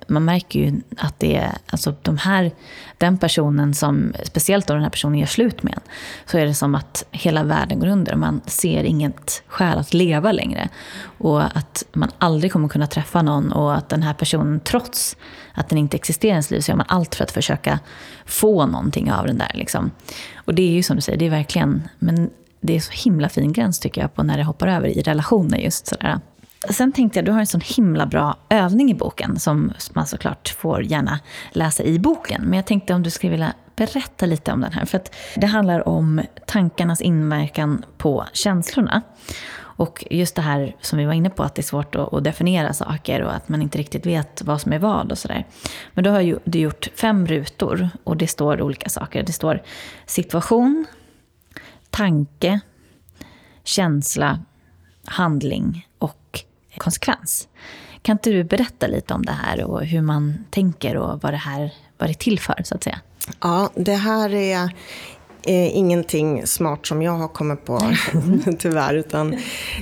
man märker ju att det är alltså de här, den personen som, speciellt om den här personen gör slut med en, så är det som att hela världen går under. Man ser inget skäl att leva längre. Och att man aldrig kommer kunna träffa någon och att den här personen, trots att den inte existerar i ens liv, så gör man allt för att försöka få någonting av den där. Liksom. Och det är ju som du säger, det är verkligen, men det är så himla fin gräns tycker jag på när det hoppar över i relationer just sådär. Sen tänkte jag, du har en sån himla bra övning i boken som man såklart får gärna läsa i boken. Men jag tänkte om du skulle vilja berätta lite om den här. För att det handlar om tankarnas inverkan på känslorna. Och just det här som vi var inne på, att det är svårt att, definiera saker och att man inte riktigt vet vad som är vad och sådär. Men då har du gjort fem rutor och det står olika saker. Det står situation, tanke, känsla, handling och konsekvens. Kan inte du berätta lite om det här och hur man tänker och vad det här vad det är till för, så att säga? Ja, det här är eh, ingenting smart som jag har kommit på, (laughs) tyvärr. Utan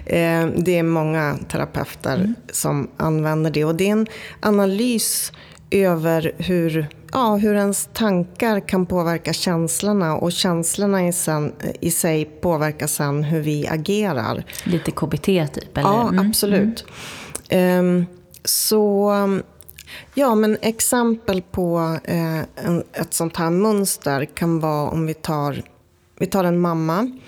eh, det är många terapeuter mm. som använder det. Och det är en analys över hur, ja, hur ens tankar kan påverka känslorna och känslorna i, sen, i sig påverkar sen hur vi agerar. Lite KBT typ? Eller? Ja, mm. absolut. Mm. Um, så ja, men exempel på uh, en, ett sånt här mönster kan vara om vi tar, vi tar en mamma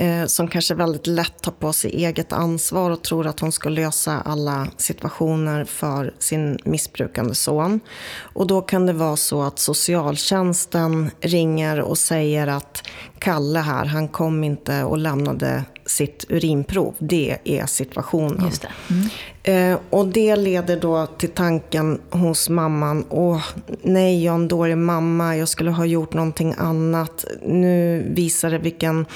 eh, som kanske väldigt lätt tar på sig eget ansvar och tror att hon ska lösa alla situationer för sin missbrukande son. Och då kan det vara så att socialtjänsten ringer och säger att Kalle här, han kom inte och lämnade sitt urinprov. Det är situationen. Just det. Mm. Eh, och det leder då till tanken hos mamman. Åh, nej, jag är en dålig mamma. Jag skulle ha gjort någonting annat. Nu visar det vilken,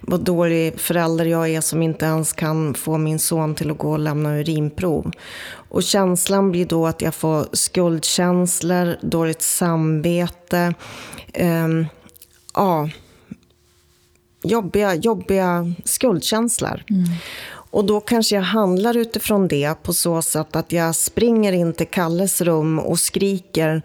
vad dålig förälder jag är som inte ens kan få min son till att gå och lämna urinprov. Och känslan blir då att jag får skuldkänslor, dåligt samvete. Eh, ja jobbiga, jobbiga skuldkänslor. Mm. Och då kanske jag handlar utifrån det på så sätt att jag springer in till Kalles rum och skriker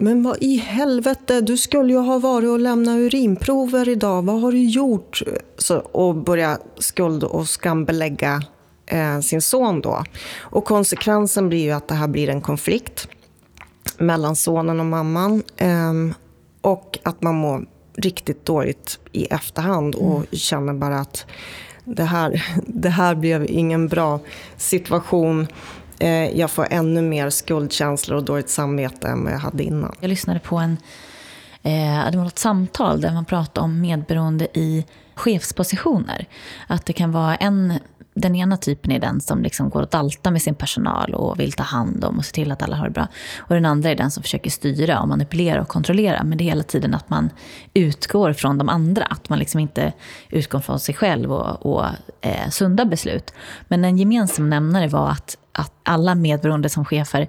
men vad i helvete, du skulle ju ha varit och lämnat urinprover idag. Vad har du gjort? Så, och börja skuld och skambelägga eh, sin son då. Och konsekvensen blir ju att det här blir en konflikt mellan sonen och mamman. Eh, och att man mår riktigt dåligt i efterhand och mm. känner bara att det här, (laughs) det här blev ingen bra situation. Eh, jag får ännu mer skuldkänslor och dåligt samvete än vad jag hade innan. Jag lyssnade på en, eh, det var ett samtal där man pratade om medberoende i chefspositioner. Att det kan vara en den ena typen är den som liksom går och daltar med sin personal och vill ta hand om och se till att alla har det bra. Och den andra är den som försöker styra och manipulera och kontrollera. Men det är hela tiden att man utgår från de andra. Att man liksom inte utgår från sig själv och, och eh, sunda beslut. Men en gemensam nämnare var att, att alla medberoende som chefer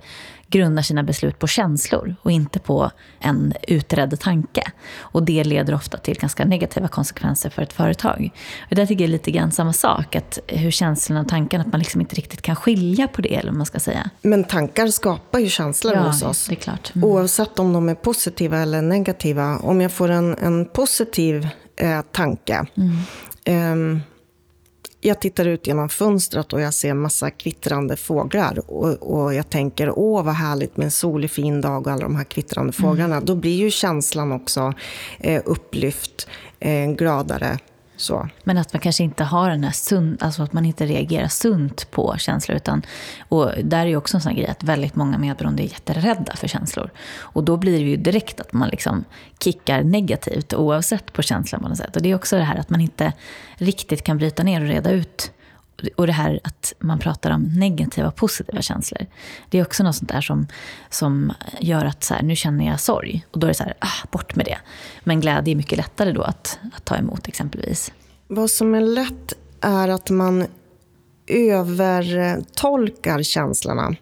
grundar sina beslut på känslor och inte på en utredd tanke. Och det leder ofta till ganska negativa konsekvenser för ett företag. Och där tycker jag är lite grann samma sak, att hur känslorna och tankarna, att man liksom inte riktigt kan skilja på det, eller man ska säga. Men tankar skapar ju känslor ja, hos oss. Det är klart. Mm. Oavsett om de är positiva eller negativa. Om jag får en, en positiv eh, tanke, mm. eh, jag tittar ut genom fönstret och jag ser massa kvittrande fåglar. Och, och, jag tänker, åh vad härligt med en solig fin dag och alla de här kvittrande mm. fåglarna. Då blir ju känslan också eh, upplyft, eh, gladare. Så. Men att man kanske inte har den här sund, alltså att man inte reagerar sunt på känslor. Utan, och där är ju också en sån grej att väldigt många medberoende är jätterädda för känslor. Och då blir det ju direkt att man liksom kickar negativt oavsett på känslan på något sätt. Och det är också det här att man inte riktigt kan bryta ner och reda ut och det här att man pratar om negativa och positiva känslor. Det är också något sånt där som, som gör att så här, nu känner jag sorg. Och då är det så här, ah, bort med det. Men glädje är mycket lättare då att, att ta emot exempelvis. Vad som är lätt är att man övertolkar känslorna.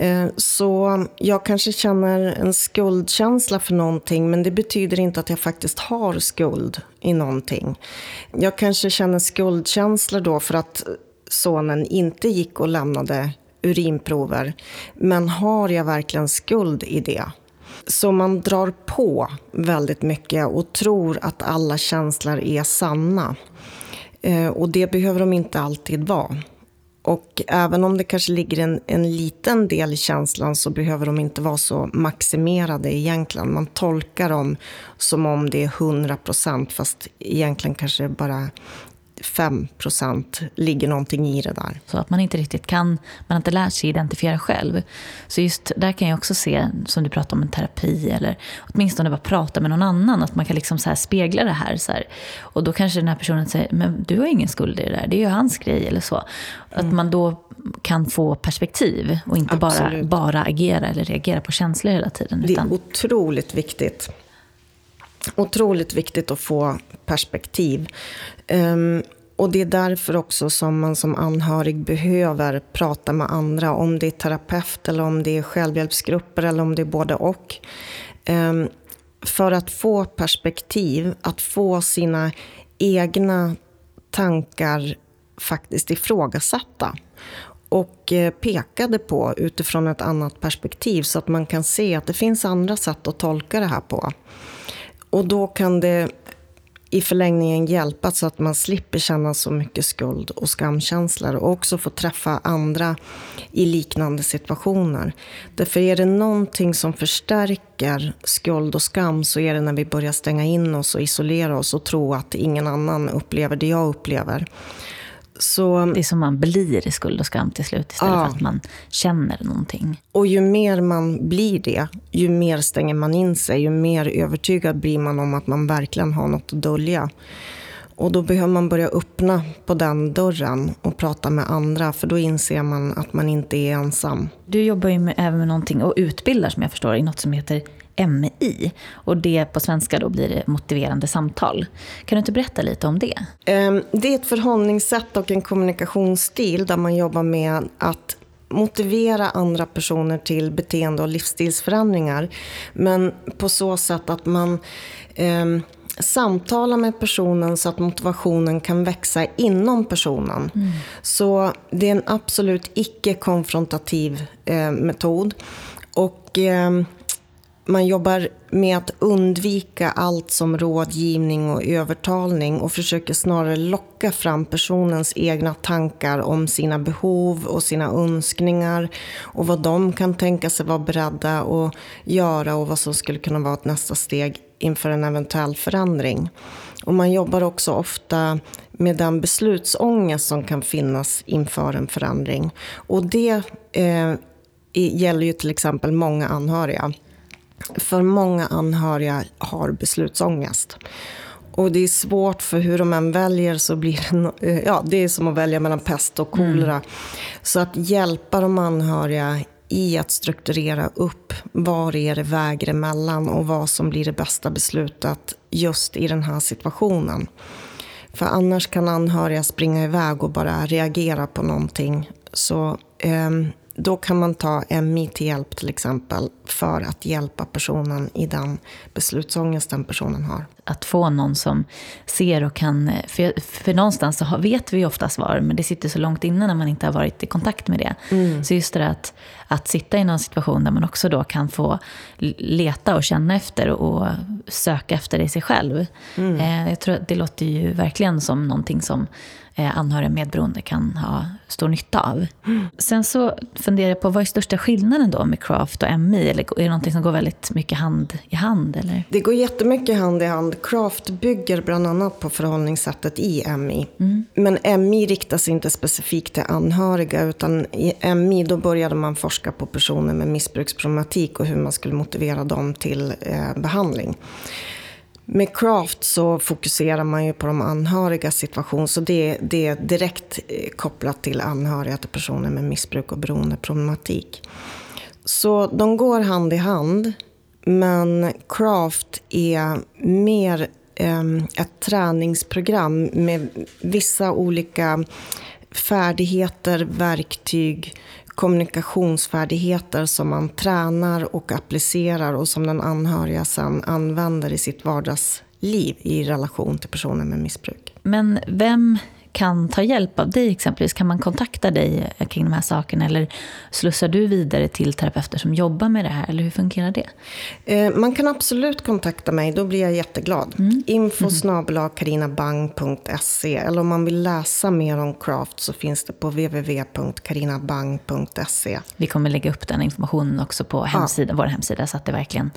Eh, så jag kanske känner en skuldkänsla för någonting men det betyder inte att jag faktiskt har skuld i någonting. Jag kanske känner skuldkänslor då för att sonen inte gick och lämnade urinprover. Men har jag verkligen skuld i det? Så man drar på väldigt mycket och tror att alla känslor är sanna. Eh, och det behöver de inte alltid vara. Och även om det kanske ligger en, en liten del i känslan så behöver de inte vara så maximerade egentligen. Man tolkar dem som om det är 100 procent fast egentligen kanske bara 5 procent ligger någonting i det där. Så att man inte riktigt kan, man har inte lärt sig identifiera själv. Så just där kan jag också se, som du pratar om, en terapi eller åtminstone bara prata med någon annan. Att man kan liksom så spegla det här, så här. Och då kanske den här personen säger, men du har ingen skuld i det där, det är ju hans grej eller så. Att mm. man då kan få perspektiv och inte bara, bara agera eller reagera på känslor hela tiden. Det är otroligt viktigt otroligt viktigt att få perspektiv. Um, och det är därför också som man som anhörig behöver prata med andra. Om det är terapeut eller om det är självhjälpsgrupper eller om det är både och. Um, för att få perspektiv, att få sina egna tankar faktiskt ifrågasatta och eh, pekade på utifrån ett annat perspektiv så att man kan se att det finns andra sätt att tolka det här på. Och då kan det i förlängningen hjälpa så att man slipper känna så mycket skuld och skamkänslor och också få träffa andra i liknande situationer. Därför är det någonting som förstärker skuld och skam så är det när vi börjar stänga in oss och isolera oss och tro att ingen annan upplever det jag upplever. Så, det är som man blir i skuld och skam till slut istället ja. för att man känner någonting. Och ju mer man blir det, ju mer stänger man in sig. Ju mer övertygad blir man om att man verkligen har något att dölja. Och då behöver man börja öppna på den dörren och prata med andra. För då inser man att man inte är ensam. Du jobbar ju med, även med någonting och utbildar som jag förstår i något som heter MI. Och det på svenska då blir det motiverande samtal. Kan du inte berätta lite om det? Ehm, det är ett förhållningssätt och en kommunikationsstil där man jobbar med att motivera andra personer till beteende och livsstilsförändringar. Men på så sätt att man eh, samtalar med personen så att motivationen kan växa inom personen. Mm. Så det är en absolut icke-konfrontativ eh, metod. Och... Eh, man jobbar med att undvika allt som rådgivning och övertalning och försöker snarare locka fram personens egna tankar om sina behov och sina önskningar och vad de kan tänka sig vara beredda att göra och vad som skulle kunna vara ett nästa steg inför en eventuell förändring. Och man jobbar också ofta med den beslutsångest som kan finnas inför en förändring. Och det eh, gäller ju till exempel många anhöriga. För många anhöriga har beslutsångest. Och det är svårt för hur de än väljer så blir det, eh, ja, det är som att välja mellan pest och kolera. Mm. Så att hjälpa de anhöriga i att strukturera upp var är det väger emellan och vad som blir det bästa beslutet just i den här situationen. För annars kan anhöriga springa iväg och bara reagera på någonting. Så eh, då kan man ta MI till hjälp till exempel för att hjälpa personen i den beslutsångesten personen har. Att få någon som ser och kan... För, för någonstans så vet vi ju ofta svar, men det sitter så långt inne när man inte har varit i kontakt med det. Mm. Så just det att, att sitta i någon situation där man också då kan få leta och känna efter och söka efter det i sig själv. Mm. Eh, jag tror att det låter ju verkligen som någonting som anhöriga medberoende kan ha stor nytta av. Mm. Sen så funderar jag på, vad är största skillnaden då med craft och MI? Eller är det någonting som går väldigt mycket hand i hand? Eller? Det går jättemycket hand i hand. Craft bygger bland annat på förhållningssättet i MI. Mm. Men MI riktar sig inte specifikt till anhöriga, utan i MI då började man forska på personer med missbruksproblematik och hur man skulle motivera dem till eh, behandling. Med Craft så fokuserar man ju på de anhörigas situation, så det, det är direkt eh, kopplat till anhöriga till personer med missbruk och beroendeproblematik. Så de går hand i hand, men Craft är mer eh, ett träningsprogram med vissa olika färdigheter, verktyg, kommunikationsfärdigheter som man tränar och applicerar och som den anhöriga sen använder i sitt vardagsliv i relation till personer med missbruk. Men vem kan ta hjälp av dig exempelvis? Kan man kontakta dig kring de här sakerna eller slussar du vidare till terapeuter som jobbar med det här? Eller hur fungerar det? Eh, man kan absolut kontakta mig, då blir jag jätteglad. Mm. Info mm. karinabang.se eller om man vill läsa mer om craft så finns det på www.karinabang.se. Vi kommer lägga upp den informationen också på hemsida, ja. vår hemsida så att det verkligen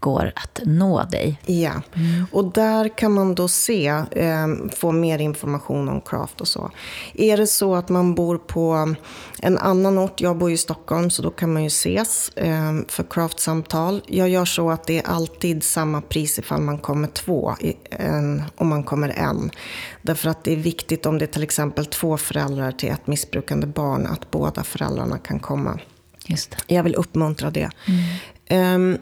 går att nå dig. Ja, mm. och där kan man då se, eh, få mer information om craft och så. Är det så att man bor på en annan ort, jag bor i Stockholm så då kan man ju ses eh, för craftsamtal. Jag gör så att det är alltid samma pris ifall man kommer två om man kommer en. Därför att det är viktigt om det är till exempel två föräldrar till ett missbrukande barn att båda föräldrarna kan komma. Jag vill uppmuntra det. Mm. Um,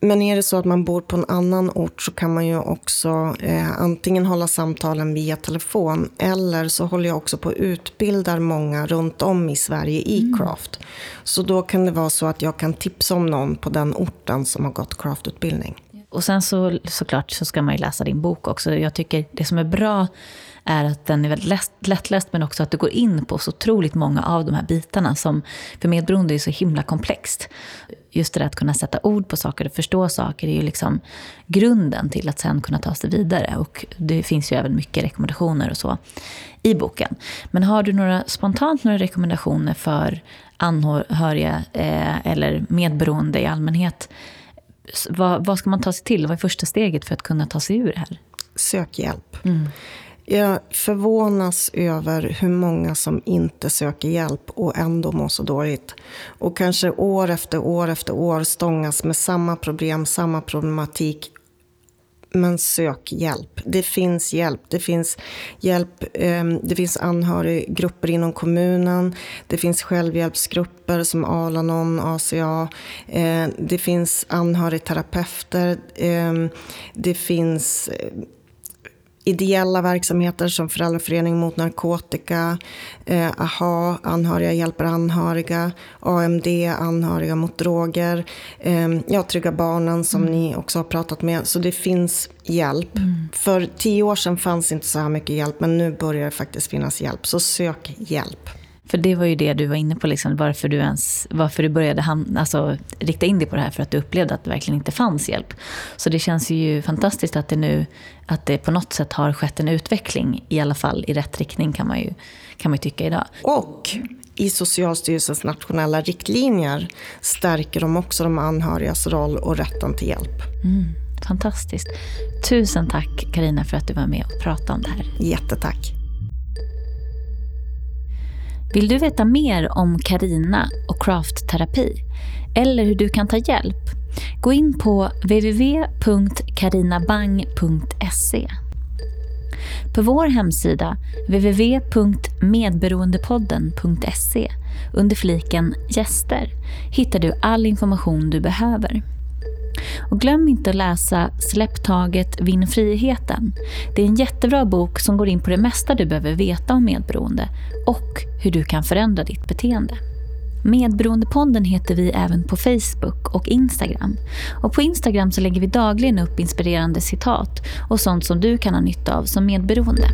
men är det så att man bor på en annan ort så kan man ju också eh, antingen hålla samtalen via telefon eller så håller jag också på att utbilda många runt om i Sverige i mm. craft. Så då kan det vara så att jag kan tipsa om någon på den orten som har gått craftutbildning. Och sen så såklart så ska man ju läsa din bok också. Jag tycker det som är bra är att den är väldigt lättläst men också att du går in på så otroligt många av de här bitarna som för medberoende är så himla komplext. Just det där att kunna sätta ord på saker och förstå saker är ju liksom grunden till att sen kunna ta sig vidare. Och det finns ju även mycket rekommendationer och så i boken. Men har du några, spontant några rekommendationer för anhöriga eh, eller medberoende i allmänhet? Vad, vad, ska man ta sig till? Vad är första steget för att kunna ta sig ur det här? Sök hjälp. Mm. Jag förvånas över hur många som inte söker hjälp och ändå mår så dåligt. Och kanske år efter år efter år stångas med samma problem, samma problematik. Men sök hjälp. Det finns hjälp. Det finns hjälp. Ehm, det finns anhöriggrupper inom kommunen. Det finns självhjälpsgrupper som Alanon, ACA. Ehm, det finns anhörigterapeuter. Ehm, det finns ideella verksamheter som Föräldraförening mot narkotika, eh, AHA, Anhöriga hjälper anhöriga, AMD, Anhöriga mot droger, eh, ja, Trygga Barnen som mm. ni också har pratat med. Så det finns hjälp. Mm. För tio år sedan fanns inte så här mycket hjälp, men nu börjar det faktiskt finnas hjälp. Så sök hjälp. För det var ju det du var inne på, liksom, varför, du ens, varför du började hand, alltså, rikta in dig på det här, för att du upplevde att det verkligen inte fanns hjälp. Så det känns ju fantastiskt att det nu att det på något sätt har skett en utveckling, i alla fall i rätt riktning kan man ju, kan man ju tycka idag. Och i Socialstyrelsens nationella riktlinjer stärker de också de anhörigas roll och rätten till hjälp. Mm, fantastiskt. Tusen tack Karina för att du var med och pratade om det här. Jättetack. Vill du veta mer om Karina och craftterapi eller hur du kan ta hjälp? Gå in på www.karinabang.se. På vår hemsida www.medberoendepodden.se under fliken Gäster hittar du all information du behöver. Och glöm inte att läsa Släpp taget, vinn friheten. Det är en jättebra bok som går in på det mesta du behöver veta om medberoende och hur du kan förändra ditt beteende. Medberoendepodden heter vi även på Facebook och Instagram. Och på Instagram så lägger vi dagligen upp inspirerande citat och sånt som du kan ha nytta av som medberoende.